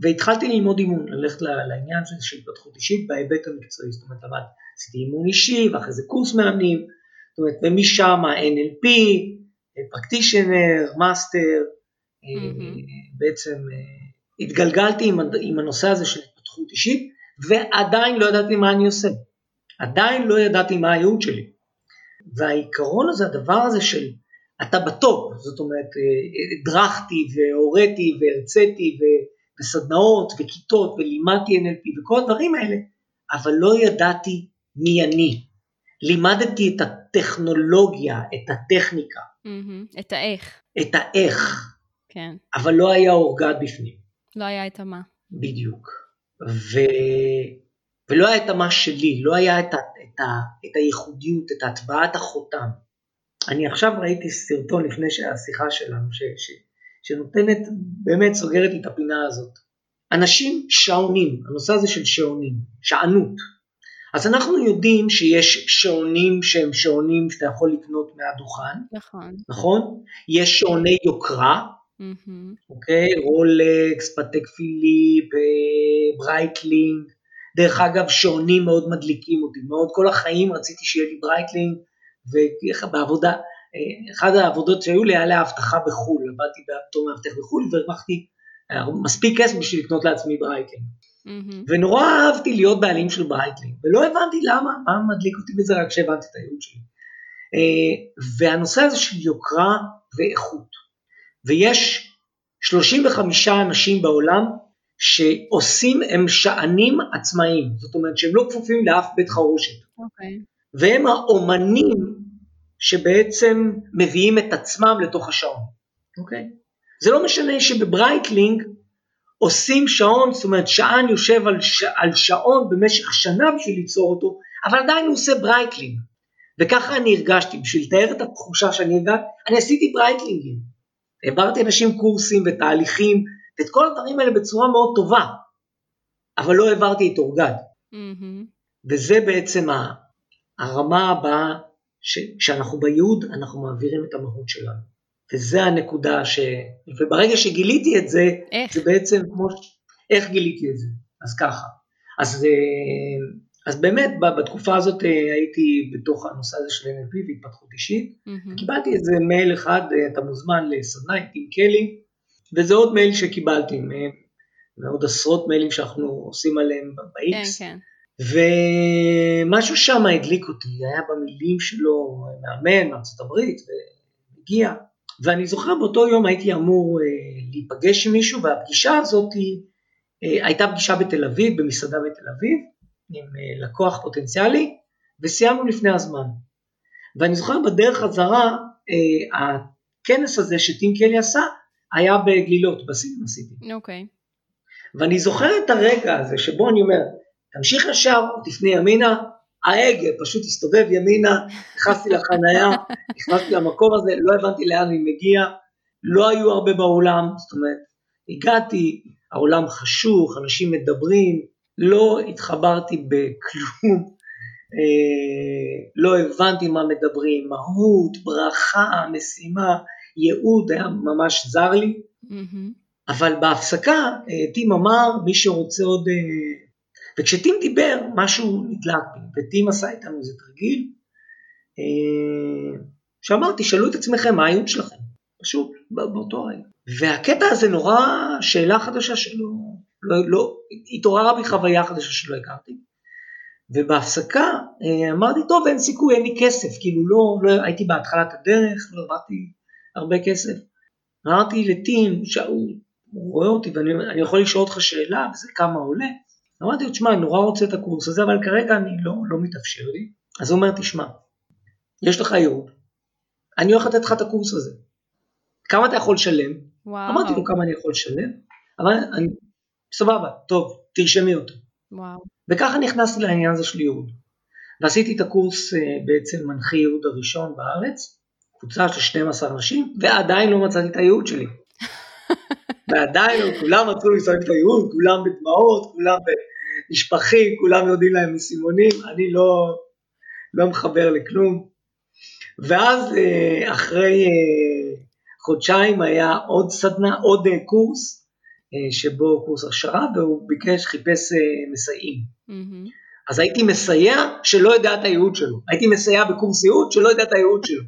והתחלתי ללמוד אימון, ללכת לעניין של התפתחות אישית בהיבט המקצועי, זאת אומרת, עשיתי אימון אישי ואחרי זה קורס מאמנים, זאת אומרת, ומשם NLP, practitioner, master, בעצם אה, התגלגלתי עם, עם הנושא הזה של התפתחות אישית, ועדיין לא ידעתי מה אני עושה, עדיין לא ידעתי מה הייעוד שלי. והעיקרון הזה, הדבר הזה של אתה בטופ, זאת אומרת, אה, הדרכתי והוריתי והרציתי וסדנאות וכיתות ולימדתי NLP וכל הדברים האלה, אבל לא ידעתי מי אני. לימדתי את הטכנולוגיה, את הטכניקה. Mm-hmm. את האיך. את האיך. כן. אבל לא היה אורגד בפנים. לא היה את המה. בדיוק. ו... ולא היה את המה שלי, לא היה את, ה... את, ה... את הייחודיות, את הטבעת החותם. אני עכשיו ראיתי סרטון לפני השיחה שלנו, ש... ש... שנותנת, באמת סוגרת לי את הפינה הזאת. אנשים שעונים, הנושא הזה של שעונים, שענות. אז אנחנו יודעים שיש שעונים שהם שעונים שאתה יכול לקנות מהדוכן, נכון, נכון? יש שעוני יוקרה, mm-hmm. אוקיי? רולקס, פטק פיליפ, אה, ברייטלינג, דרך אגב שעונים מאוד מדליקים אותי, מאוד כל החיים רציתי שיהיה לי ברייטלינג, ובעבודה, אחת העבודות שהיו לי היה לאבטחה בחו"ל, עבדתי בתור מאבטח בחו"ל והרווחתי אה, מספיק כסף בשביל לקנות לעצמי ברייטלינג. Mm-hmm. ונורא אהבתי להיות בעלים של ברייטלינג, ולא הבנתי למה, מה מדליק אותי בזה רק כשהבנתי את הייעוד שלי. אה, והנושא הזה של יוקרה ואיכות, ויש 35 אנשים בעולם שעושים, הם שענים עצמאיים, זאת אומרת שהם לא כפופים לאף בית חרושת. Okay. אוקיי. והם האומנים שבעצם מביאים את עצמם לתוך השעון, אוקיי? Okay? זה לא משנה שבברייטלינג עושים שעון, זאת אומרת שען יושב על, ש... על שעון במשך שנה בשביל ליצור אותו, אבל עדיין הוא עושה ברייטלינג. וככה אני הרגשתי, בשביל לתאר את התחושה שאני הרגשתי, אני עשיתי ברייטלינגים. העברתי אנשים קורסים ותהליכים, ואת כל הדברים האלה בצורה מאוד טובה, אבל לא העברתי את אורגד. Mm-hmm. וזה בעצם הרמה הבאה כשאנחנו בייעוד אנחנו מעבירים את המהות שלנו. וזה הנקודה ש... וברגע שגיליתי את זה, איך? זה בעצם כמו... איך גיליתי את זה? אז ככה. אז, אה, אז באמת בתקופה הזאת אה, הייתי בתוך הנושא הזה של NLP והתפתחות אישית, mm-hmm. קיבלתי איזה מייל אחד, אה, אתה מוזמן לסדנה עם טים קלי, וזה עוד מייל שקיבלתי, מעוד עשרות מיילים שאנחנו עושים עליהם ב-X. כן, כן. ומשהו שם הדליק אותי, היה במילים שלו מאמן מארצות הברית, והגיע. ואני זוכר באותו יום הייתי אמור אה, להיפגש עם מישהו, והפגישה הזאת אה, הייתה פגישה בתל אביב, במסעדה בתל אביב, עם אה, לקוח פוטנציאלי, וסיימנו לפני הזמן. ואני זוכר בדרך חזרה, אה, הכנס הזה שטים קלי עשה, היה בגלילות, בסיטי. אוקיי. Okay. ואני זוכר את הרגע הזה שבו אני אומר, תמשיך ישר, תפני ימינה, ההגה פשוט הסתובב ימינה, נכנסתי לחנייה, נכנסתי למקום הזה, לא הבנתי לאן אני מגיע, לא היו הרבה באולם, זאת אומרת, הגעתי, העולם חשוך, אנשים מדברים, לא התחברתי בכלום, אה, לא הבנתי מה מדברים, מהות, ברכה, משימה, ייעוד היה ממש זר לי. אבל בהפסקה אה, טים אמר, מי שרוצה עוד אה, וכשטים דיבר, משהו נדלק בי, וטים עשה איתנו איזה תרגיל, אה, שאמרתי, שאלו את עצמכם מה הייעוד שלכם, פשוט באותו רגע. והקטע הזה נורא שאלה חדשה שלא, לא, לא, התעוררה בי חוויה חדשה שלא הכרתי. ובהפסקה אה, אמרתי, טוב, אין סיכוי, אין לי כסף, כאילו לא, לא הייתי בהתחלת הדרך, לא הבאתי הרבה כסף. אמרתי לטים, שהוא רואה אותי ואני יכול לשאול אותך שאלה, וזה כמה עולה. אמרתי לו, תשמע, אני נורא רוצה את הקורס הזה, אבל כרגע אני לא, לא מתאפשר לי. אז הוא אומר, תשמע, יש לך ייעוד, אני הולך לתת לך את הקורס הזה. כמה אתה יכול לשלם? וואו. אמרתי לו כמה אני יכול לשלם, אבל אני, סבבה, טוב, תרשמי אותו. וואו. וככה נכנסתי לעניין הזה של ייעוד. ועשיתי את הקורס אה, בעצם מנחי ייעוד הראשון בארץ, קבוצה של 12 אנשים, ועדיין לא מצאתי את הייעוד שלי. ועדיין כולם רצו לסיים את הייעוד, כולם בדמעות, כולם נשפכים, כולם יודעים להם מסימונים, אני לא, לא מחבר לכלום. ואז אה, אחרי אה, חודשיים היה עוד סדנה, עוד קורס, שבו קורס הכשרה, והוא ביקש, חיפש מסייעים. Mm-hmm. אז הייתי מסייע שלא יודע את הייעוד שלו, הייתי מסייע בקורס ייעוד שלא יודע את הייעוד שלו.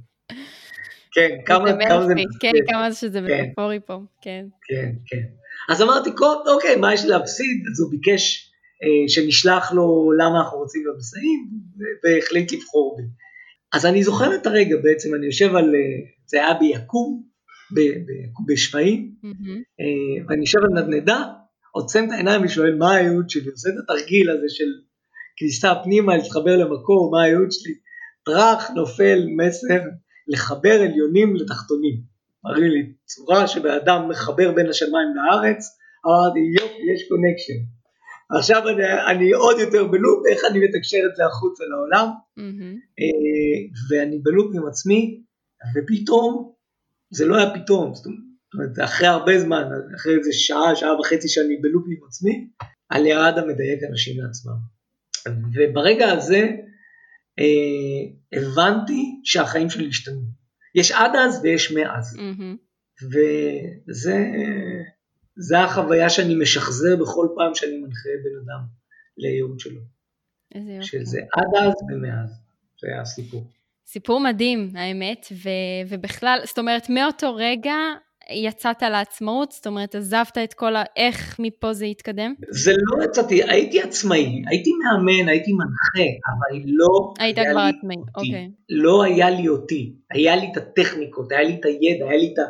כן, כמה, כמה זה. כן, כמה שזה כן. מטאפורי פה, כן. כן, כן. אז אמרתי, אוקיי, מה יש להפסיד? אז הוא ביקש אה, שנשלח לו למה אנחנו רוצים להיות מסייעים, והחליט לבחור בי. אז אני זוכר את הרגע בעצם, אני יושב על, אה, זה היה ביקום, בשפיים, mm-hmm. אה, ואני יושב על נדנדה, עוצם את העיניים ושואל מה הייעוד שלי, עושה את התרגיל הזה של כניסה פנימה, להתחבר למקור, מה הייעוד שלי, טראח נופל מסר לחבר עליונים לתחתונים. מראים לי צורה שבאדם מחבר בין השמיים לארץ, אמרתי יופי, יש קונקשן. עכשיו אני, אני עוד יותר בלופ, איך אני מתקשר את זה החוצה לעולם, mm-hmm. ואני בלופ עם עצמי, ופתאום, זה לא היה פתאום, זאת אומרת, אחרי הרבה זמן, אחרי איזה שעה, שעה וחצי שאני בלופ עם עצמי, על ירד המדייק אנשים לעצמם. וברגע הזה, אה, הבנתי שהחיים שלי השתנו. יש עד אז ויש מאז. Mm-hmm. וזה החוויה שאני משחזר בכל פעם שאני מנחה בן אדם לייעוד שלו. איזה יופי. שזה עד אז ומאז. זה היה הסיפור. סיפור מדהים, האמת, ו, ובכלל, זאת אומרת, מאותו רגע יצאת לעצמאות? זאת אומרת, עזבת את כל ה... איך מפה זה התקדם? זה לא יצאתי, הייתי עצמאי, הייתי מאמן, הייתי מנחה, אבל לא... היית כבר עצמאי, אוקיי. לא היה לי אותי, היה לי את הטכניקות, היה לי את הידע, היה לי את, ה,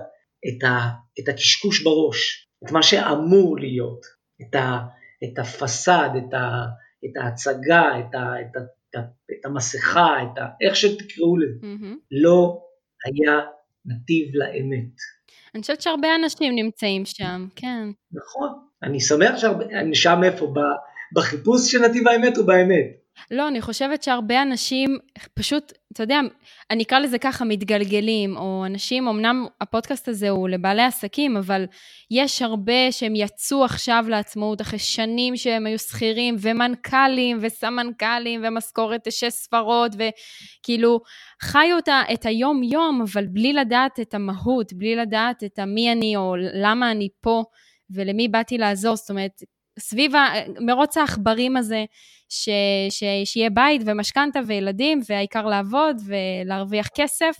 את, ה, את הקשקוש בראש, את מה שאמור להיות, את, ה, את הפסאד, את, ה, את ההצגה, את, ה, את, ה, את, ה, את המסכה, את ה, איך שתקראו לזה. Mm-hmm. לא היה נתיב לאמת. אני חושבת שהרבה אנשים נמצאים שם, כן. נכון, אני שמח שהרבה, שם איפה, בחיפוש של נתיב האמת או באמת? לא, אני חושבת שהרבה אנשים פשוט, אתה יודע, אני אקרא לזה ככה, מתגלגלים, או אנשים, אמנם הפודקאסט הזה הוא לבעלי עסקים, אבל יש הרבה שהם יצאו עכשיו לעצמאות אחרי שנים שהם היו שכירים, ומנכ"לים, וסמנכ"לים, ומשכורת שש ספרות, וכאילו, חיו אותה, את היום-יום, אבל בלי לדעת את המהות, בלי לדעת את המי אני, או למה אני פה, ולמי באתי לעזור, זאת אומרת, סביב מרוץ העכברים הזה, ש, ש, שיהיה בית ומשכנתה וילדים, והעיקר לעבוד ולהרוויח כסף,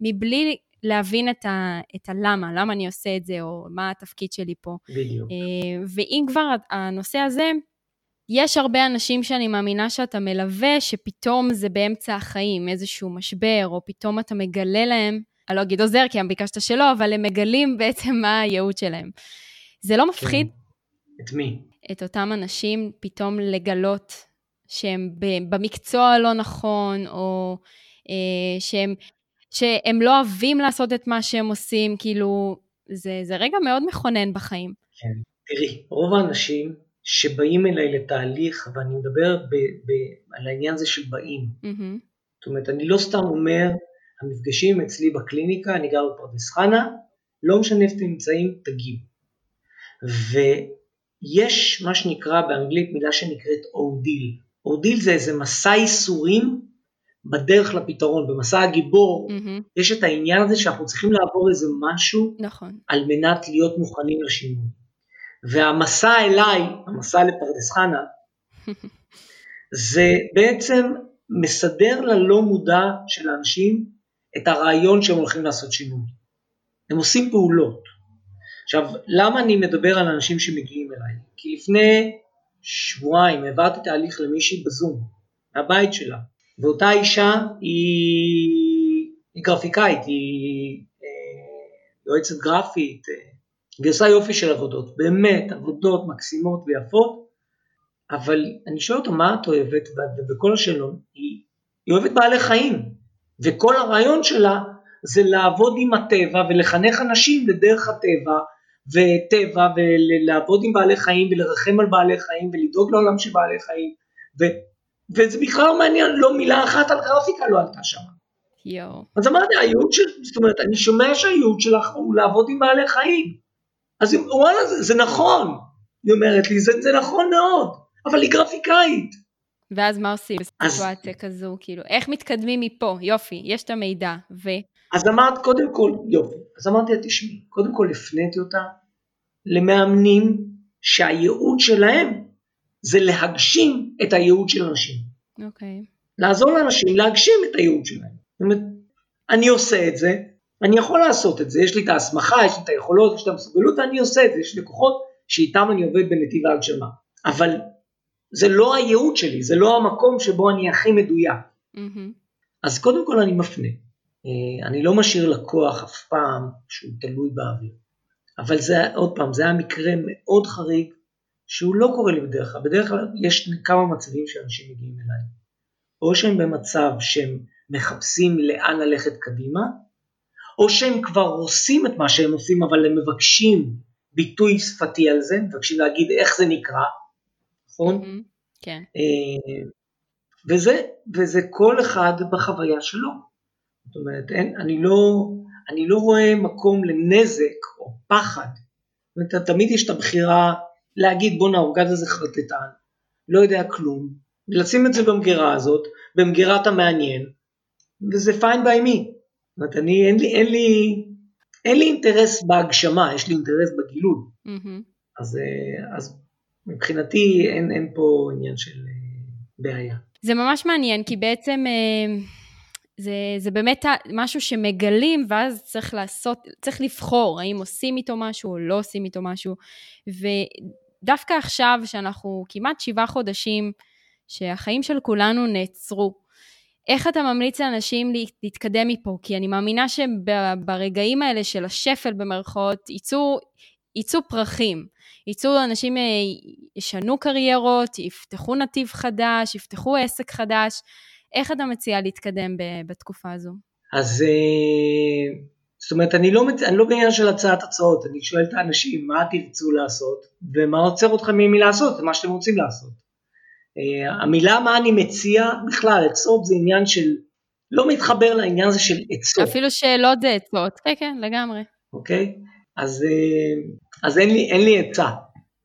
מבלי להבין את, ה, את הלמה, למה אני עושה את זה, או מה התפקיד שלי פה. בדיוק. אה, ואם כבר הנושא הזה, יש הרבה אנשים שאני מאמינה שאתה מלווה, שפתאום זה באמצע החיים, איזשהו משבר, או פתאום אתה מגלה להם, אני לא אגיד עוזר, כי ביקשת שלא, אבל הם מגלים בעצם מה הייעוד שלהם. זה לא מפחיד? כן. את מי? את אותם אנשים פתאום לגלות שהם במקצוע הלא נכון, או אה, שהם, שהם לא אוהבים לעשות את מה שהם עושים, כאילו, זה, זה רגע מאוד מכונן בחיים. כן, תראי, רוב האנשים שבאים אליי לתהליך, ואני מדבר ב, ב, על העניין הזה של באים. Mm-hmm. זאת אומרת, אני לא סתם אומר, המפגשים אצלי בקליניקה, אני גר בפרדס חנה, לא משנה איפה אתם נמצאים, תגיעו. ויש מה שנקרא באנגלית מילה שנקראת אורדיל. אורדיל זה איזה מסע ייסורים בדרך לפתרון, במסע הגיבור, mm-hmm. יש את העניין הזה שאנחנו צריכים לעבור איזה משהו, נכון. על מנת להיות מוכנים לשינוי. והמסע אליי, המסע לפרדס חנה, זה בעצם מסדר ללא מודע של האנשים את הרעיון שהם הולכים לעשות שינוי. הם עושים פעולות. עכשיו, למה אני מדבר על אנשים שמגיעים אליי? כי לפני שבועיים העברתי תהליך למישהי בזום, מהבית שלה, ואותה אישה היא, היא גרפיקאית, היא אה, יועצת גרפית, אה, והיא עושה יופי של עבודות, באמת עבודות מקסימות ויפות, אבל אני שואל אותה מה את אוהבת, ובכל השאלון היא, היא אוהבת בעלי חיים, וכל הרעיון שלה זה לעבוד עם הטבע ולחנך אנשים לדרך הטבע וטבע ולעבוד עם בעלי חיים ולרחם על בעלי חיים ולדאוג לעולם של בעלי חיים ו, וזה בכלל לא מעניין, לא מילה אחת על גרפיקה לא עלתה שם. יואו. אז אמרתי, הייעוד של, זאת אומרת, אני שומע שהייעוד שלך הוא לעבוד עם בעלי חיים. אז וואלה, זה, זה נכון, היא אומרת לי, זה, זה נכון מאוד, אבל היא גרפיקאית. ואז מה עושים בסיטואציה כזו? כאילו, איך מתקדמים מפה? יופי, יש את המידע, ו... אז אמרת, קודם כל, יופי, אז אמרתי לה, תשמעי, קודם כל הפניתי אותה למאמנים שהייעוד שלהם זה להגשים את הייעוד של אנשים. אוקיי. Okay. לעזור לאנשים להגשים את הייעוד שלהם. זאת אומרת, אני עושה את זה, אני יכול לעשות את זה, יש לי את ההסמכה, יש לי את היכולות, יש לי את המסוגלות ואני עושה את זה, יש לי לקוחות שאיתם אני עובד בנתיב ההגשמה. אבל זה לא הייעוד שלי, זה לא המקום שבו אני הכי מדויק. Mm-hmm. אז קודם כל אני מפנה. אה, אני לא משאיר לקוח אף פעם שהוא תלוי באוויר. אבל זה, עוד פעם, זה היה מקרה מאוד חריג, שהוא לא קורה לי בדרך כלל. בדרך כלל יש כמה מצבים שאנשים מגיעים אליי. או שהם במצב שהם מחפשים לאן ללכת קדימה, או שהם כבר עושים את מה שהם עושים, אבל הם מבקשים ביטוי שפתי על זה, מבקשים להגיד איך זה נקרא, נכון? Mm-hmm, כן. אה, וזה, וזה כל אחד בחוויה שלו. זאת אומרת, אין, אני, לא, אני לא רואה מקום לנזק או פחד. זאת אומרת, תמיד יש את הבחירה להגיד בואנה האורגז הזה חרטטן, לא יודע כלום, ולשים את זה במגירה הזאת, במגירת המעניין, וזה fine by me. זאת אומרת, אני, אין לי, אין לי, אין לי אינטרס בהגשמה, יש לי אינטרס בגילוי. Mm-hmm. אז, אה, אז מבחינתי אין, אין פה עניין של אה, בעיה. זה ממש מעניין, כי בעצם אה, זה, זה באמת משהו שמגלים, ואז צריך לעשות, צריך לבחור האם עושים איתו משהו או לא עושים איתו משהו. ודווקא עכשיו, שאנחנו כמעט שבעה חודשים, שהחיים של כולנו נעצרו, איך אתה ממליץ לאנשים להתקדם מפה? כי אני מאמינה שברגעים האלה של השפל במרכאות, יצאו, יצאו פרחים. יצאו אנשים, אה, ישנו קריירות, יפתחו נתיב חדש, יפתחו עסק חדש. איך אתה מציע להתקדם בתקופה הזו? אז אה, זאת אומרת, אני לא, אני לא בעניין של הצעת הצעות, אני שואל את האנשים מה תרצו לעשות ומה עוצר אתכם מלעשות, זה מה שאתם רוצים לעשות. Uh, המילה מה אני מציע, בכלל עצות זה עניין של, לא מתחבר לעניין הזה של עצות. אפילו שאלות זה עצות, כן כן לגמרי. אוקיי? אז, uh, אז אין לי עצה,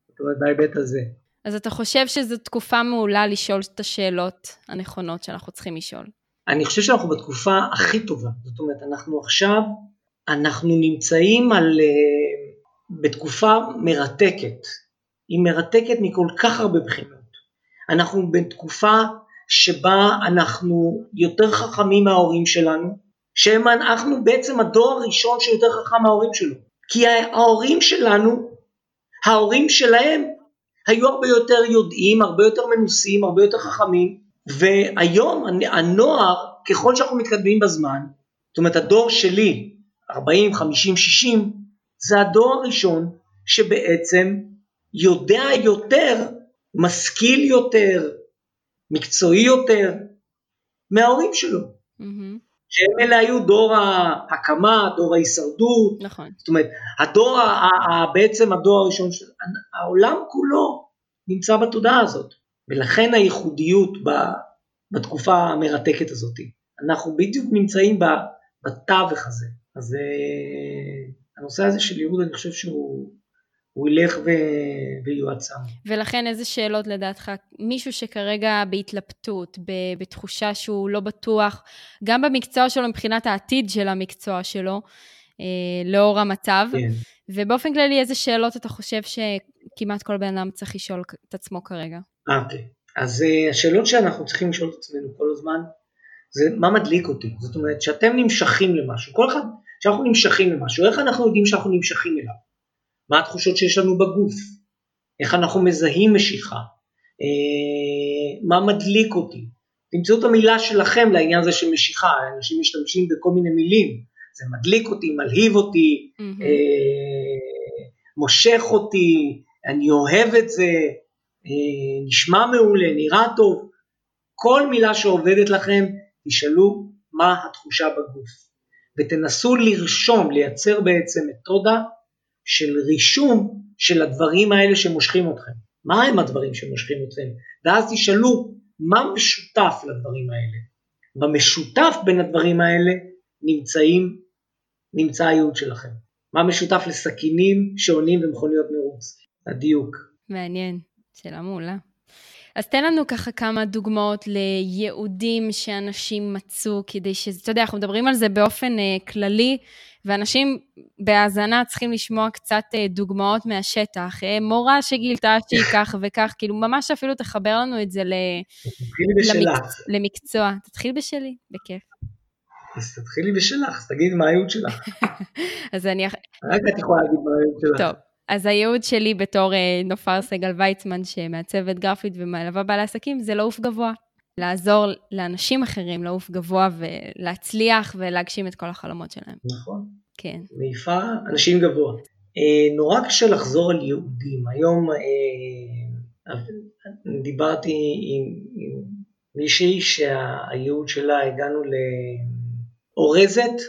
זאת אומרת בהיבט הזה. אז אתה חושב שזו תקופה מעולה לשאול את השאלות הנכונות שאנחנו צריכים לשאול? אני חושב שאנחנו בתקופה הכי טובה, זאת אומרת אנחנו עכשיו, אנחנו נמצאים על, uh, בתקופה מרתקת, היא מרתקת מכל כך הרבה בחינות. אנחנו בתקופה שבה אנחנו יותר חכמים מההורים שלנו, שהם אנחנו בעצם הדור הראשון שיותר חכם מההורים שלו. כי ההורים שלנו, ההורים שלהם היו הרבה יותר יודעים, הרבה יותר מנוסים, הרבה יותר חכמים, והיום הנוער, ככל שאנחנו מתקדמים בזמן, זאת אומרת הדור שלי, 40, 50, 60, זה הדור הראשון שבעצם יודע יותר משכיל יותר, מקצועי יותר, מההורים שלו. שהם אלה היו דור ההקמה, דור ההישרדות. נכון. זאת אומרת, הדור, בעצם הדור הראשון, של, העולם כולו נמצא בתודעה הזאת. ולכן הייחודיות בתקופה המרתקת הזאת. אנחנו בדיוק נמצאים בתווך הזה. אז אה, הנושא הזה של ייעוד, אני חושב שהוא הוא ילך ו... ויועצם. ולכן איזה שאלות לדעתך, מישהו שכרגע בהתלבטות, בתחושה שהוא לא בטוח, גם במקצוע שלו מבחינת העתיד של המקצוע שלו, אה, לאור המצב, כן. ובאופן כללי איזה שאלות אתה חושב שכמעט כל בן אדם צריך לשאול את עצמו כרגע? אוקיי, אז uh, השאלות שאנחנו צריכים לשאול את עצמנו כל הזמן, זה מה מדליק אותי. זאת אומרת, שאתם נמשכים למשהו, כל אחד, שאנחנו נמשכים למשהו, איך אנחנו יודעים שאנחנו נמשכים אליו? מה התחושות שיש לנו בגוף? איך אנחנו מזהים משיכה? אה, מה מדליק אותי? תמצאו את המילה שלכם לעניין הזה של משיכה, אנשים משתמשים בכל מיני מילים, זה מדליק אותי, מלהיב אותי, mm-hmm. אה, מושך אותי, אני אוהב את זה, אה, נשמע מעולה, נראה טוב, כל מילה שעובדת לכם, תשאלו מה התחושה בגוף, ותנסו לרשום, לייצר בעצם מתודה של רישום של הדברים האלה שמושכים אתכם. מה הם הדברים שמושכים אתכם? ואז תשאלו מה משותף לדברים האלה. במשותף בין הדברים האלה נמצאים, נמצא הייעוד שלכם. מה משותף לסכינים, שעונים ומכוניות מרוץ? הדיוק. מעניין, שאלה מעולה. אז תן לנו ככה כמה דוגמאות לייעודים שאנשים מצאו, כדי ש... אתה יודע, אנחנו מדברים על זה באופן uh, כללי, ואנשים בהאזנה צריכים לשמוע קצת uh, דוגמאות מהשטח. Uh, מורה שגילתה שהיא כך וכך, כאילו ממש אפילו תחבר לנו את זה ל... למק... למקצוע. תתחיל בשלי, בכיף. אז תתחילי בשלך, אז תגידי מה הייעוד שלך. אז אני... רק את יכולה להגיד מה הייעוד שלך. טוב. אז הייעוד שלי בתור אה, נופר סגל ויצמן, שמעצבת גרפית ומלווה בעלי עסקים, זה לעוף גבוה. לעזור לאנשים אחרים לעוף גבוה ולהצליח ולהגשים את כל החלומות שלהם. נכון. כן. מעיפה אנשים גבוה. אה, נורא קשה לחזור על ייעודים. היום אה, דיברתי עם, עם מישהי שהייעוד שלה, הגענו לאורזת,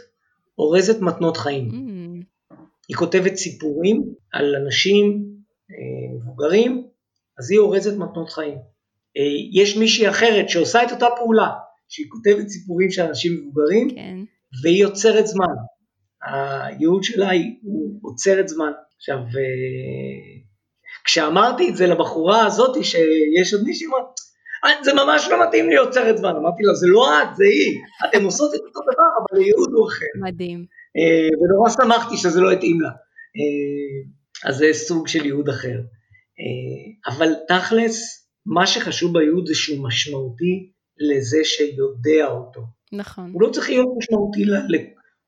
אורזת מתנות חיים. Mm. היא כותבת סיפורים על אנשים אה, מבוגרים, אז היא אורזת מתנות חיים. יש מישהי אחרת שעושה את אותה פעולה, שהיא כותבת סיפורים של אנשים מבוגרים, כן. והיא עוצרת זמן. הייעוד שלה הוא עוצרת זמן. עכשיו, אה, כשאמרתי את זה לבחורה הזאת, שיש עוד מישהי, זה ממש לא מתאים לי עוצרת זמן. אמרתי לה, זה לא את, זה היא. אתן עושות את אותו דבר, אבל הייעוד הוא אחר. מדהים. אה, ונורא שמחתי שזה לא התאים לה. אה, אז זה סוג של ייעוד אחר. אה, אבל תכלס, מה שחשוב בייעוד זה שהוא משמעותי לזה שיודע אותו. נכון. הוא לא צריך להיות משמעותי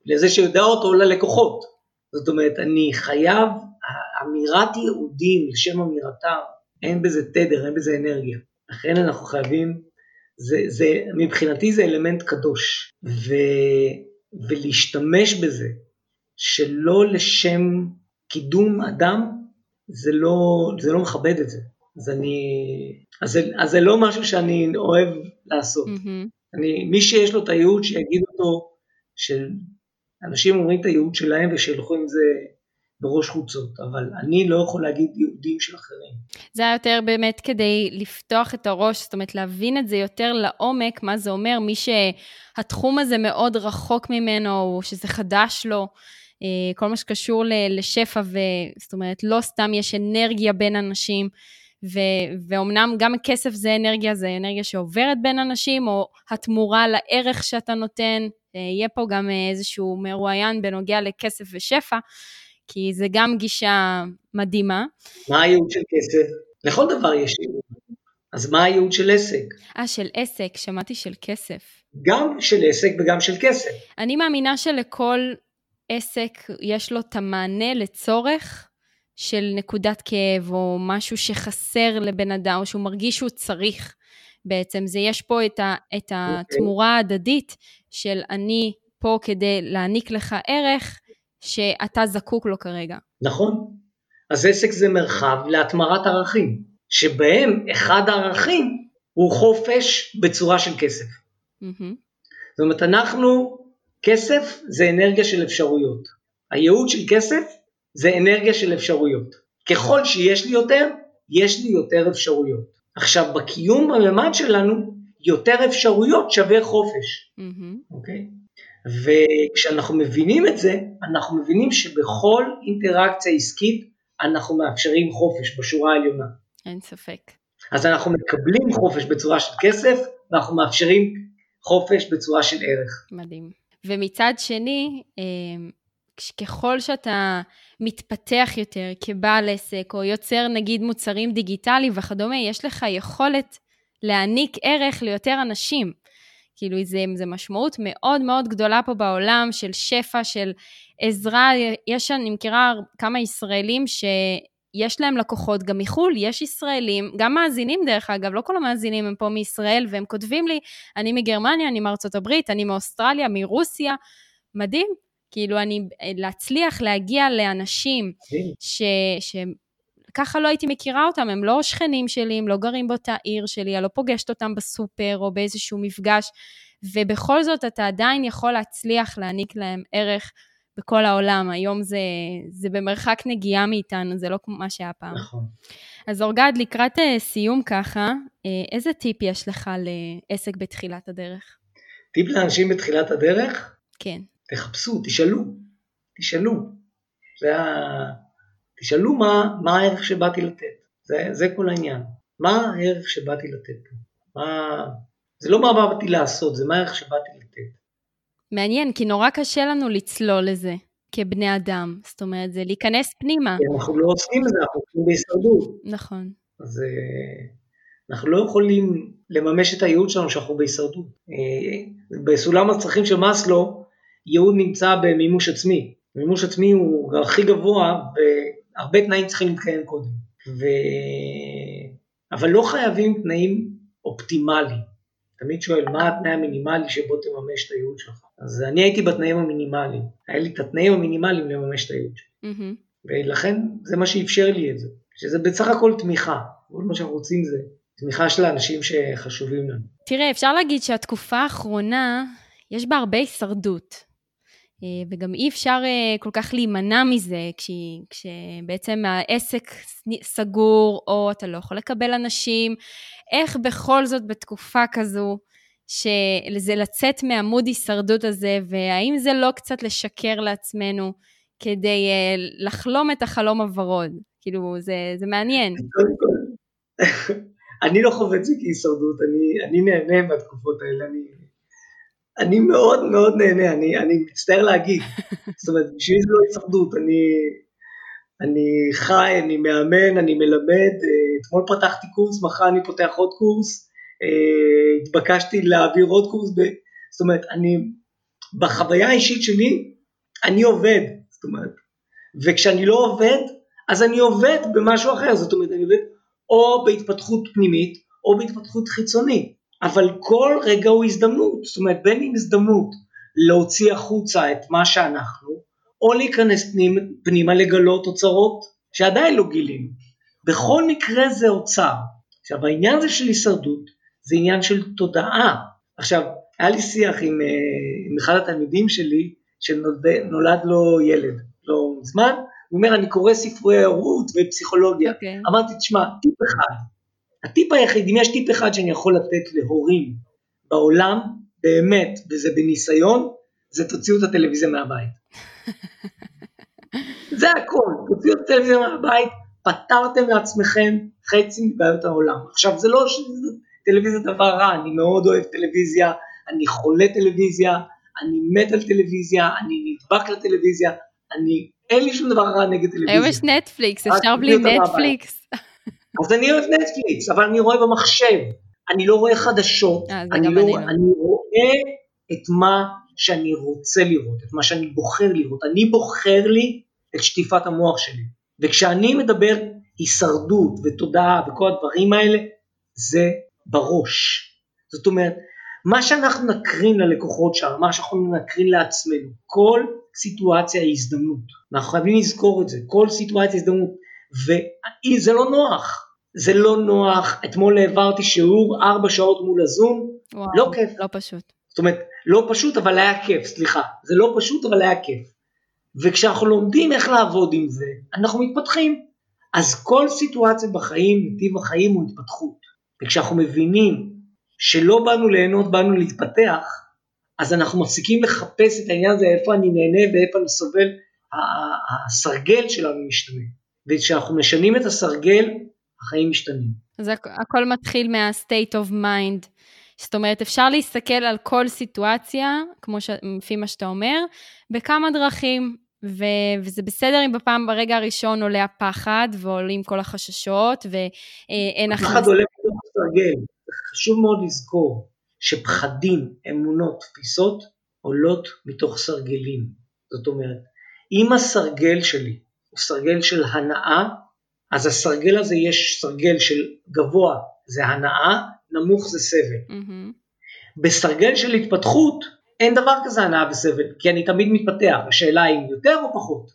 לזה שיודע אותו ללקוחות. זאת אומרת, אני חייב, אמירת ייעודים לשם אמירתם, אין בזה תדר, אין בזה אנרגיה. לכן אנחנו חייבים, זה, זה, מבחינתי זה אלמנט קדוש. ו... ולהשתמש בזה שלא לשם קידום אדם, זה לא, זה לא מכבד את זה. אז אני, אז זה, אז זה לא משהו שאני אוהב לעשות. Mm-hmm. אני, מי שיש לו את הייעוד שיגיד אותו, שאנשים אומרים את הייעוד שלהם ושילכו עם זה בראש חוצות, אבל אני לא יכול להגיד יהודים של אחרים. זה היה יותר באמת כדי לפתוח את הראש, זאת אומרת להבין את זה יותר לעומק, מה זה אומר, מי שהתחום הזה מאוד רחוק ממנו, או שזה חדש לו, אה, כל מה שקשור לשפע, זאת אומרת, לא סתם יש אנרגיה בין אנשים. ו- ואומנם גם כסף זה אנרגיה, זה אנרגיה שעוברת בין אנשים, או התמורה לערך שאתה נותן. יהיה פה גם אה, איזשהו מרואיין בנוגע לכסף ושפע, כי זה גם גישה מדהימה. מה הייעוד של כסף? לכל דבר יש ייעוד. אז מה הייעוד של עסק? אה, של עסק, שמעתי של כסף. גם של עסק וגם של כסף. אני מאמינה שלכל עסק יש לו את המענה לצורך של נקודת כאב, או משהו שחסר לבן אדם, או שהוא מרגיש שהוא צריך בעצם. זה יש פה את, ה, את אוקיי. התמורה ההדדית של אני פה כדי להעניק לך ערך, שאתה זקוק לו כרגע. נכון. אז עסק זה מרחב להתמרת ערכים, שבהם אחד הערכים הוא חופש בצורה של כסף. Mm-hmm. זאת אומרת, אנחנו, כסף זה אנרגיה של אפשרויות. הייעוד של כסף זה אנרגיה של אפשרויות. ככל שיש לי יותר, יש לי יותר אפשרויות. עכשיו, בקיום בממד שלנו, יותר אפשרויות שווה חופש. אוקיי? Mm-hmm. Okay? וכשאנחנו מבינים את זה, אנחנו מבינים שבכל אינטראקציה עסקית אנחנו מאפשרים חופש בשורה העליונה. אין ספק. אז אנחנו מקבלים חופש בצורה של כסף, ואנחנו מאפשרים חופש בצורה של ערך. מדהים. ומצד שני, אמ, ככל שאתה מתפתח יותר כבעל עסק, או יוצר נגיד מוצרים דיגיטליים וכדומה, יש לך יכולת להעניק ערך ליותר אנשים. כאילו זה, זה משמעות מאוד מאוד גדולה פה בעולם של שפע, של עזרה. יש, אני מכירה כמה ישראלים שיש להם לקוחות גם מחו"ל, יש ישראלים, גם מאזינים דרך אגב, לא כל המאזינים הם פה מישראל, והם כותבים לי, אני מגרמניה, אני מארצות הברית, אני מאוסטרליה, מרוסיה, מדהים. כאילו, אני, להצליח להגיע לאנשים ש... ש ככה לא הייתי מכירה אותם, הם לא שכנים שלי, הם לא גרים באותה עיר שלי, אני לא פוגשת אותם בסופר או באיזשהו מפגש, ובכל זאת אתה עדיין יכול להצליח להעניק להם ערך בכל העולם. היום זה, זה במרחק נגיעה מאיתנו, זה לא כמו מה שהיה פעם. נכון. אז אורגד, לקראת אה, סיום ככה, אה, איזה טיפ יש לך לעסק בתחילת הדרך? טיפ לאנשים בתחילת הדרך? כן. תחפשו, תשאלו, תשאלו. זה ה... תשאלו מה, מה הערך שבאתי לתת, זה, זה כל העניין. מה הערך שבאתי לתת? מה... זה לא מה באתי לעשות, זה מה הערך שבאתי לתת. מעניין, כי נורא קשה לנו לצלול לזה כבני אדם. זאת אומרת, זה להיכנס פנימה. אנחנו לא עושים את זה, אנחנו עושים בהישרדות. נכון. אז אה, אנחנו לא יכולים לממש את הייעוד שלנו שאנחנו בהישרדות. אה, בסולם הצרכים של מאסלו, ייעוד נמצא במימוש עצמי. מימוש עצמי הוא הכי גבוה, והרבה תנאים צריכים להתקיים קודם. ו... אבל לא חייבים תנאים אופטימליים. תמיד שואל, מה התנאי המינימלי שבו תממש את הייעוד שלך? אז אני הייתי בתנאים המינימליים. היה לי את התנאים המינימליים לממש את הייעוד שלי. Mm-hmm. ולכן זה מה שאפשר לי את זה. שזה בסך הכל תמיכה. כל מה שאנחנו רוצים זה תמיכה של האנשים שחשובים לנו. תראה, אפשר להגיד שהתקופה האחרונה, יש בה הרבה הישרדות. אה, וגם אי אפשר אה, כל כך להימנע מזה, כש, כשבעצם העסק סגור, או אתה לא יכול לקבל אנשים, איך בכל זאת בתקופה כזו, שזה לצאת מעמוד הישרדות הזה, והאם זה לא קצת לשקר לעצמנו כדי uh, לחלום את החלום הוורוד? כאילו, זה, זה מעניין. אני לא חווה את זה כהישרדות, אני, אני נהנה מהתקופות האלה, אני, אני מאוד מאוד נהנה, אני, אני מצטער להגיד. זאת אומרת, בשבילי זה לא הישרדות, אני, אני חי, אני מאמן, אני מלמד, אה, אתמול פתחתי קורס, מחר אני פותח עוד קורס, אה, התבקשתי להעביר עוד קורס, ב... זאת אומרת, אני, בחוויה האישית שלי, אני עובד, זאת אומרת, וכשאני לא עובד, אז אני עובד במשהו אחר, זאת אומרת, אני עובד או בהתפתחות פנימית, או בהתפתחות חיצונית, אבל כל רגע הוא הזדמנות, זאת אומרת, בין אם הזדמנות להוציא החוצה את מה שאנחנו, או להיכנס פנימה, פנימה לגלות אוצרות שעדיין לא גילינו. בכל מקרה זה אוצר. עכשיו העניין הזה של הישרדות זה עניין של תודעה. עכשיו, היה לי שיח עם, אה, עם אחד התלמידים שלי שנולד לו ילד לא מזמן, הוא אומר אני קורא ספרי הורות ופסיכולוגיה. Okay. אוקיי. אמרתי, תשמע, טיפ אחד, הטיפ היחיד, אם יש טיפ אחד שאני יכול לתת להורים בעולם, באמת, וזה בניסיון, זה תוציאו את הטלוויזיה מהבית. זה הכל, תוציאו את הטלוויזיה מהבית, פתרתם לעצמכם חצי מבעיות העולם. עכשיו זה לא שטלוויזיה דבר רע, אני מאוד אוהב טלוויזיה, אני חולה טלוויזיה, אני מת על טלוויזיה, אני נדבק לטלוויזיה, אני, אין לי שום דבר רע נגד טלוויזיה. היום יש נטפליקס, אפשר בלי נטפליקס. אז אני אוהב נטפליקס, אבל אני רואה במחשב, אני לא רואה חדשות, אה, אני, לא, אני רואה את מה שאני רוצה לראות, את מה שאני בוחר לראות. אני בוחר לי את שטיפת המוח שלי. וכשאני מדבר הישרדות ותודעה וכל הדברים האלה, זה בראש. זאת אומרת, מה שאנחנו נקרין ללקוחות שלנו, מה שאנחנו נקרין לעצמנו, כל סיטואציה היא הזדמנות. אנחנו חייבים לזכור את זה, כל סיטואציה היא הזדמנות. וזה לא נוח, זה לא נוח. אתמול העברתי שיעור ארבע שעות מול הזום, וואו, לא כיף. לא פשוט. זאת אומרת, לא פשוט אבל היה כיף, סליחה. זה לא פשוט אבל היה כיף. וכשאנחנו לומדים איך לעבוד עם זה, אנחנו מתפתחים. אז כל סיטואציה בחיים, נתיב החיים הוא התפתחות. וכשאנחנו מבינים שלא באנו ליהנות, באנו להתפתח, אז אנחנו מפסיקים לחפש את העניין הזה, איפה אני נהנה ואיפה אני סובל, הסרגל שלנו משתנה. וכשאנחנו משנים את הסרגל, החיים משתנים. אז הכל מתחיל מה-state of mind. זאת אומרת, אפשר להסתכל על כל סיטואציה, כמו ש... לפי מה שאתה אומר, בכמה דרכים, ו... וזה בסדר אם בפעם, ברגע הראשון עולה הפחד, ועולים כל החששות, ואין אחר... הפחד עולה בתוך הסרגל, חשוב מאוד לזכור שפחדים, אמונות, תפיסות עולות מתוך סרגלים. זאת אומרת, אם הסרגל שלי הוא סרגל של הנאה, אז הסרגל הזה יש סרגל של גבוה זה הנאה, נמוך זה סבל. Mm-hmm. בסרגל של התפתחות אין דבר כזה הנאה וסבל, כי אני תמיד מתפתח, השאלה היא אם יותר או פחות.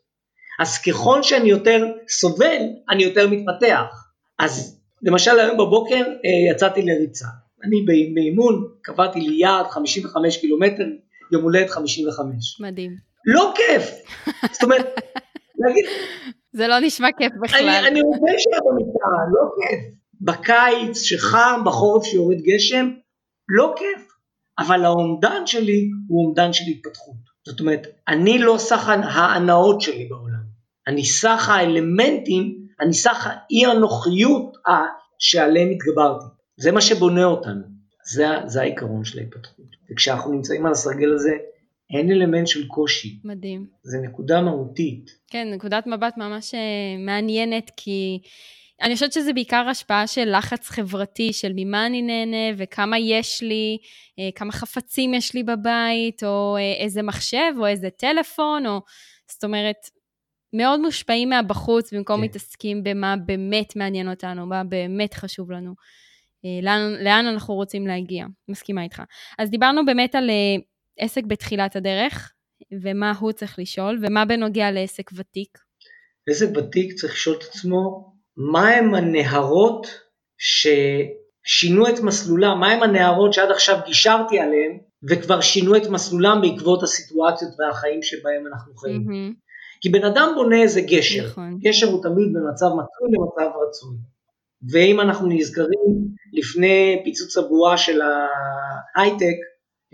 אז ככל שאני יותר סובל, אני יותר מתפתח. אז למשל היום בבוקר אה, יצאתי לריצה. אני באימון, קבעתי לי יעד 55 קילומטר, יום הולדת 55. מדהים. לא כיף. זאת אומרת, להגיד... זה לא נשמע כיף בכלל. אני, רוצה שהיה במיטה, לא כיף. בקיץ שחם, בחורף שיורד גשם, לא כיף. אבל האומדן שלי הוא אומדן של התפתחות. זאת אומרת, אני לא סך ההנאות שלי בעולם, אני סך האלמנטים, אני סך האי הנוחיות שעליהם התגברתי. זה מה שבונה אותנו, זה, זה העיקרון של ההתפתחות. וכשאנחנו נמצאים על הסרגל הזה, אין אלמנט של קושי. מדהים. זה נקודה מהותית. כן, נקודת מבט ממש אה, מעניינת, כי אני חושבת שזה בעיקר השפעה של לחץ חברתי, של ממה אני נהנה וכמה יש לי, אה, כמה חפצים יש לי בבית, או אה, איזה מחשב, או איזה טלפון, או... זאת אומרת, מאוד מושפעים מהבחוץ, במקום כן. מתעסקים במה באמת מעניין אותנו, מה באמת חשוב לנו. לאן, לאן אנחנו רוצים להגיע. מסכימה איתך. אז דיברנו באמת על עסק בתחילת הדרך, ומה הוא צריך לשאול, ומה בנוגע לעסק ותיק? עסק ותיק צריך לשאול את עצמו, מה הם הנהרות ששינו את מסלולם, מה הם הנהרות שעד עכשיו גישרתי עליהם, וכבר שינו את מסלולם בעקבות הסיטואציות והחיים שבהם אנחנו חיים. Mm-hmm. כי בן אדם בונה איזה גשר, נכון. גשר הוא תמיד במצב מצוי למצב רצוי. ואם אנחנו נזכרים לפני פיצוץ הבועה של ההייטק,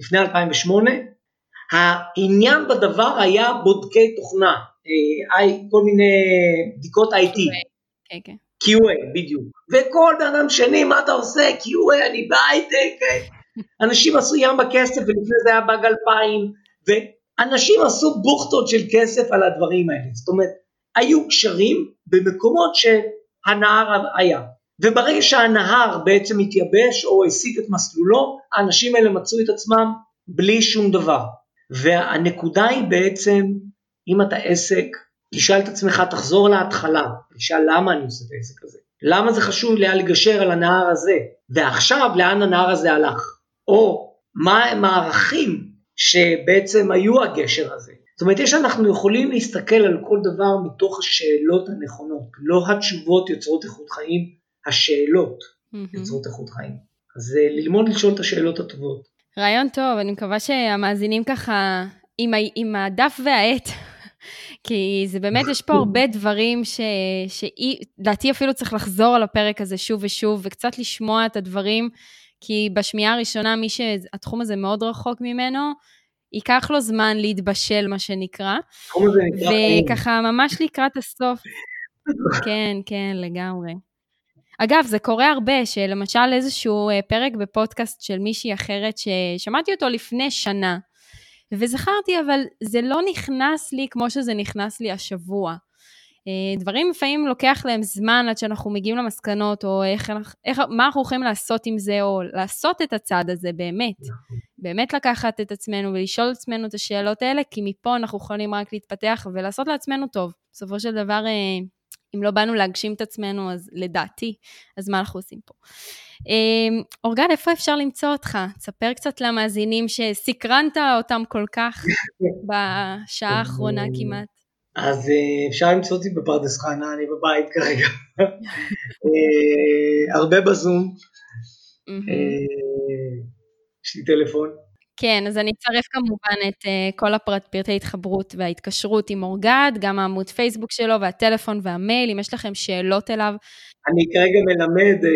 לפני 2008, העניין בדבר היה בודקי תוכנה, אה, כל מיני בדיקות IT. כן, כן. QA, בדיוק. וכל בן אדם שני, מה אתה עושה? QA, אני בהייטק. אה. אנשים עשו ים בכסף, ולפני זה היה באג 2000, ואנשים עשו בוכטות של כסף על הדברים האלה. זאת אומרת, היו קשרים במקומות שהנהר היה. וברגע שהנהר בעצם התייבש או הסיט את מסלולו, האנשים האלה מצאו את עצמם בלי שום דבר. והנקודה היא בעצם, אם אתה עסק, תשאל את עצמך, תחזור להתחלה, תשאל למה אני עושה את העסק הזה. למה זה חשוב לי לגשר על הנהר הזה, ועכשיו לאן הנהר הזה הלך, או מה הם הערכים שבעצם היו הגשר הזה. זאת אומרת, יש אנחנו יכולים להסתכל על כל דבר מתוך השאלות הנכונות, לא התשובות יוצרות איכות חיים, השאלות. יוצרות איכות חיים. אז אה, ללמוד לשאול את השאלות הטובות. רעיון טוב, אני מקווה שהמאזינים ככה עם, ה, עם הדף והעט, כי זה באמת, יש פה הרבה דברים שלדעתי אפילו צריך לחזור על הפרק הזה שוב ושוב, וקצת לשמוע את הדברים, כי בשמיעה הראשונה, מי שהתחום הזה מאוד רחוק ממנו, ייקח לו זמן להתבשל, מה שנקרא. וככה, ממש לקראת הסוף. כן, כן, לגמרי. אגב, זה קורה הרבה, שלמשל איזשהו אה, פרק בפודקאסט של מישהי אחרת ששמעתי אותו לפני שנה, וזכרתי, אבל זה לא נכנס לי כמו שזה נכנס לי השבוע. אה, דברים לפעמים לוקח להם זמן עד שאנחנו מגיעים למסקנות, או איך, איך, מה אנחנו יכולים לעשות עם זה, או לעשות את הצעד הזה באמת. נכון. באמת לקחת את עצמנו ולשאול את עצמנו את השאלות האלה, כי מפה אנחנו יכולים רק להתפתח ולעשות לעצמנו טוב. בסופו של דבר, אה, אם לא באנו להגשים את עצמנו, אז לדעתי, אז מה אנחנו עושים פה? אמ, אורגד, איפה אפשר למצוא אותך? תספר קצת למאזינים שסקרנת אותם כל כך בשעה האחרונה כמעט. אז אה, אפשר למצוא אותי בפרדס חנה, אני בבית כרגע. אה, הרבה בזום. אה, יש לי טלפון. כן, אז אני אצרף כמובן את uh, כל הפרט, פרטי התחברות וההתקשרות עם אורגד, גם העמוד פייסבוק שלו והטלפון והמייל, אם יש לכם שאלות אליו. אני כרגע מלמד, uh,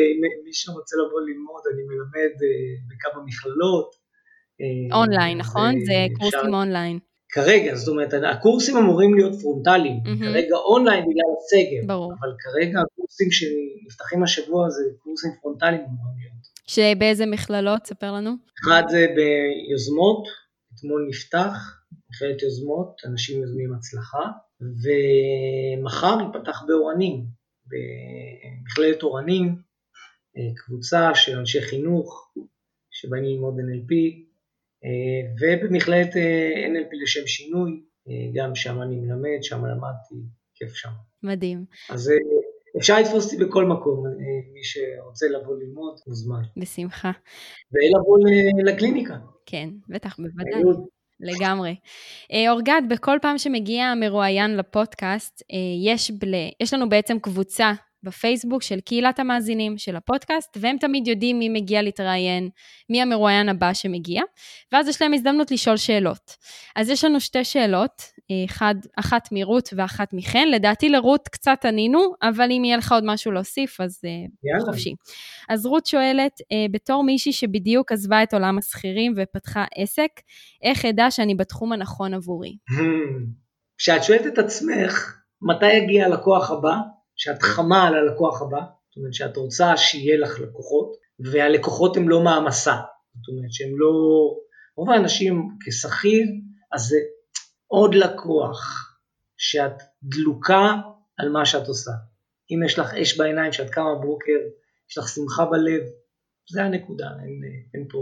מי שרוצה לבוא ללמוד, אני מלמד uh, בכמה מכללות. אונליין, נכון? זה קורסים אונליין. כרגע, זאת אומרת, הקורסים אמורים להיות פרונטליים, mm-hmm. כרגע אונליין בגלל הסגר, ברור. אבל כרגע הקורסים שנפתחים השבוע זה קורסים פרונטליים אמורים להיות. שבאיזה מכללות? ספר לנו. אחד זה ביוזמות, אתמול נפתח, מכללת יוזמות, אנשים יוזמים הצלחה, ומחר ייפתח באורנים, במכללת אורנים, קבוצה של אנשי חינוך שבאים ללמוד NLP, ובמכללת NLP לשם שינוי, גם שם אני מלמד, שם למדתי, כיף שם. מדהים. אז אפשר לתפוס אותי בכל מקום, מי שרוצה לבוא ללמוד, מוזמן. בשמחה. ולבוא לקליניקה. כן, בטח, בוודאי. לגמרי. אה, אורגד, בכל פעם שמגיע מרואיין לפודקאסט, אה, יש, בל... יש לנו בעצם קבוצה בפייסבוק של קהילת המאזינים של הפודקאסט, והם תמיד יודעים מי מגיע להתראיין, מי המרואיין הבא שמגיע, ואז יש להם הזדמנות לשאול שאלות. אז יש לנו שתי שאלות, אחד, אחת מרות ואחת מחן, לדעתי לרות קצת ענינו, אבל אם יהיה לך עוד משהו להוסיף, אז אה, יאללה. חופשי. אז רות שואלת, אה, בתור מישהי שבדיוק עזבה את עולם השכירים ופתחה עסק, איך אדע שאני בתחום הנכון עבורי? כשאת שואלת את עצמך, מתי יגיע הלקוח הבא? שאת חמה על הלקוח הבא, זאת אומרת שאת רוצה שיהיה לך לקוחות, והלקוחות הם לא מעמסה, זאת אומרת שהם לא, רוב האנשים כשכיר, אז זה עוד לקוח שאת דלוקה על מה שאת עושה. אם יש לך אש בעיניים שאת קמה בבוקר, יש לך שמחה בלב, זה הנקודה, אין, אין פה,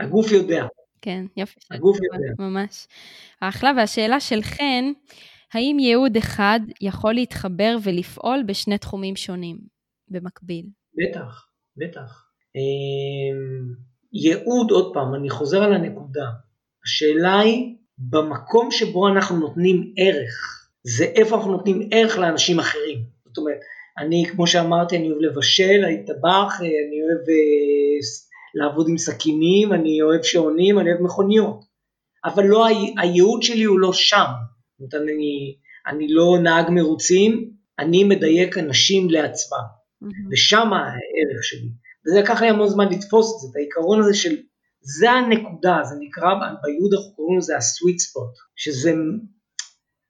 הגוף יודע. כן, יופי. הגוף יודע. ממש. אחלה, והשאלה של חן, האם ייעוד אחד יכול להתחבר ולפעול בשני תחומים שונים במקביל? בטח, בטח. אמ, ייעוד, עוד פעם, אני חוזר על הנקודה. השאלה היא, במקום שבו אנחנו נותנים ערך, זה איפה אנחנו נותנים ערך לאנשים אחרים. זאת אומרת, אני, כמו שאמרתי, אני אוהב לבשל, אני טבח, אני אוהב אה, לעבוד עם סכינים, אני אוהב שעונים, אני אוהב מכוניות. אבל לא, הייעוד שלי הוא לא שם. זאת אומרת, אני, אני לא נהג מרוצים, אני מדייק אנשים לעצמם, mm-hmm. ושם הערך שלי. וזה לקח לי המון זמן לתפוס את זה, את העיקרון הזה של, זה הנקודה, זה נקרא, ביהוד אנחנו קוראים לזה הסוויט ספוט, שזה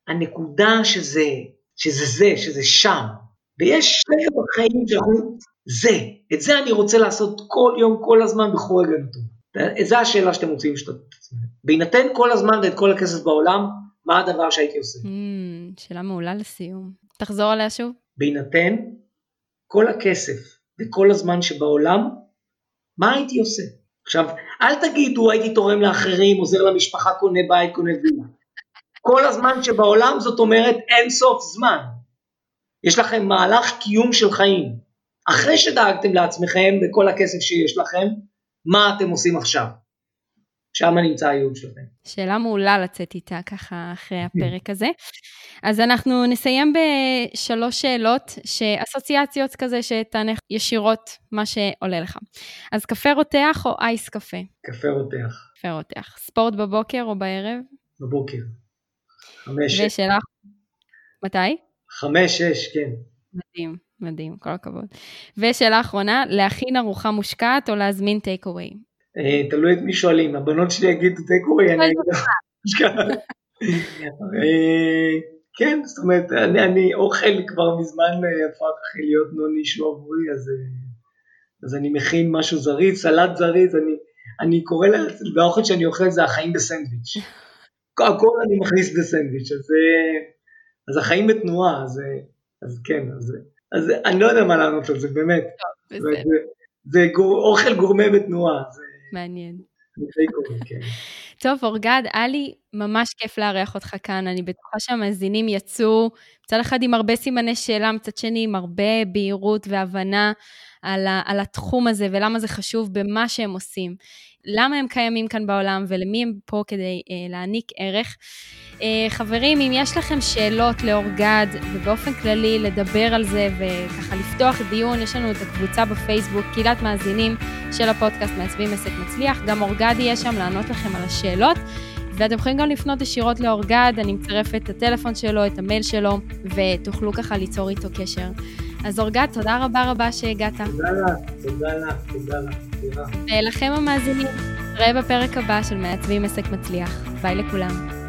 הנקודה שזה, שזה זה, שזה שם. ויש שקר בחיים שאנחנו, זה, את זה אני רוצה לעשות כל יום, כל הזמן, בכל רגע נתון. זו השאלה שאתם רוצים לשתות את עצמם. בהינתן כל הזמן ואת כל הכסף בעולם, מה הדבר שהייתי עושה? Mm, שאלה מעולה לסיום. תחזור עליה שוב. בהינתן כל הכסף וכל הזמן שבעולם, מה הייתי עושה? עכשיו, אל תגידו הייתי תורם לאחרים, עוזר למשפחה, קונה בית, קונה וילה. כל הזמן שבעולם זאת אומרת אין סוף זמן. יש לכם מהלך קיום של חיים. אחרי שדאגתם לעצמכם וכל הכסף שיש לכם, מה אתם עושים עכשיו? שם נמצא הייעוד שלכם. שאלה מעולה לצאת איתה ככה אחרי הפרק הזה. אז אנחנו נסיים בשלוש שאלות, שאסוציאציות כזה שתענה ישירות מה שעולה לך. אז קפה רותח או אייס קפה? קפה רותח. קפה רותח. ספורט בבוקר או בערב? בבוקר. חמש, שש. ושאלה, מתי? חמש, שש, כן. מדהים, מדהים, כל הכבוד. ושאלה אחרונה, להכין ארוחה מושקעת או להזמין טייק אווי? אה, תלוי את מי שואלים, הבנות שלי יגידו טקווי, אני אגיד לך. אה, כן, זאת אומרת, אני, אני אוכל כבר מזמן אה, הפך להיות נון אישו עבורי, אז, אז אני מכין משהו זריז, סלט זריז, אני, אני קורא, לה, והאוכל שאני אוכל זה החיים בסנדוויץ'. הכל אני מכניס בסנדוויץ', אז, אז החיים בתנועה, אז, אז כן, אז, אז אני לא יודע מה לענות על זה, באמת. טוב, זה, זה, זה גור, אוכל גורמה בתנועה. זה, מעניין. כן. טוב, אורגד, היה לי ממש כיף לארח אותך כאן. אני בטוחה שהמאזינים יצאו מצד אחד עם הרבה סימני שאלה, מצד שני עם הרבה בהירות והבנה על, ה, על התחום הזה ולמה זה חשוב במה שהם עושים. למה הם קיימים כאן בעולם ולמי הם פה כדי אה, להעניק ערך. אה, חברים, אם יש לכם שאלות לאורגד ובאופן כללי לדבר על זה וככה לפתוח דיון, יש לנו את הקבוצה בפייסבוק, קהילת מאזינים של הפודקאסט מעצבים עסק מצליח, גם אורגד יהיה שם לענות לכם על השאלות. ואתם יכולים גם לפנות ישירות לאורגד, אני מצרפת את הטלפון שלו, את המייל שלו, ותוכלו ככה ליצור איתו קשר. אז אורגד, תודה רבה רבה שהגעת. תודה לך, תודה לך, תודה לך. ולכם המאזינים, נתראה בפרק הבא של מעצבים עסק מצליח. ביי לכולם.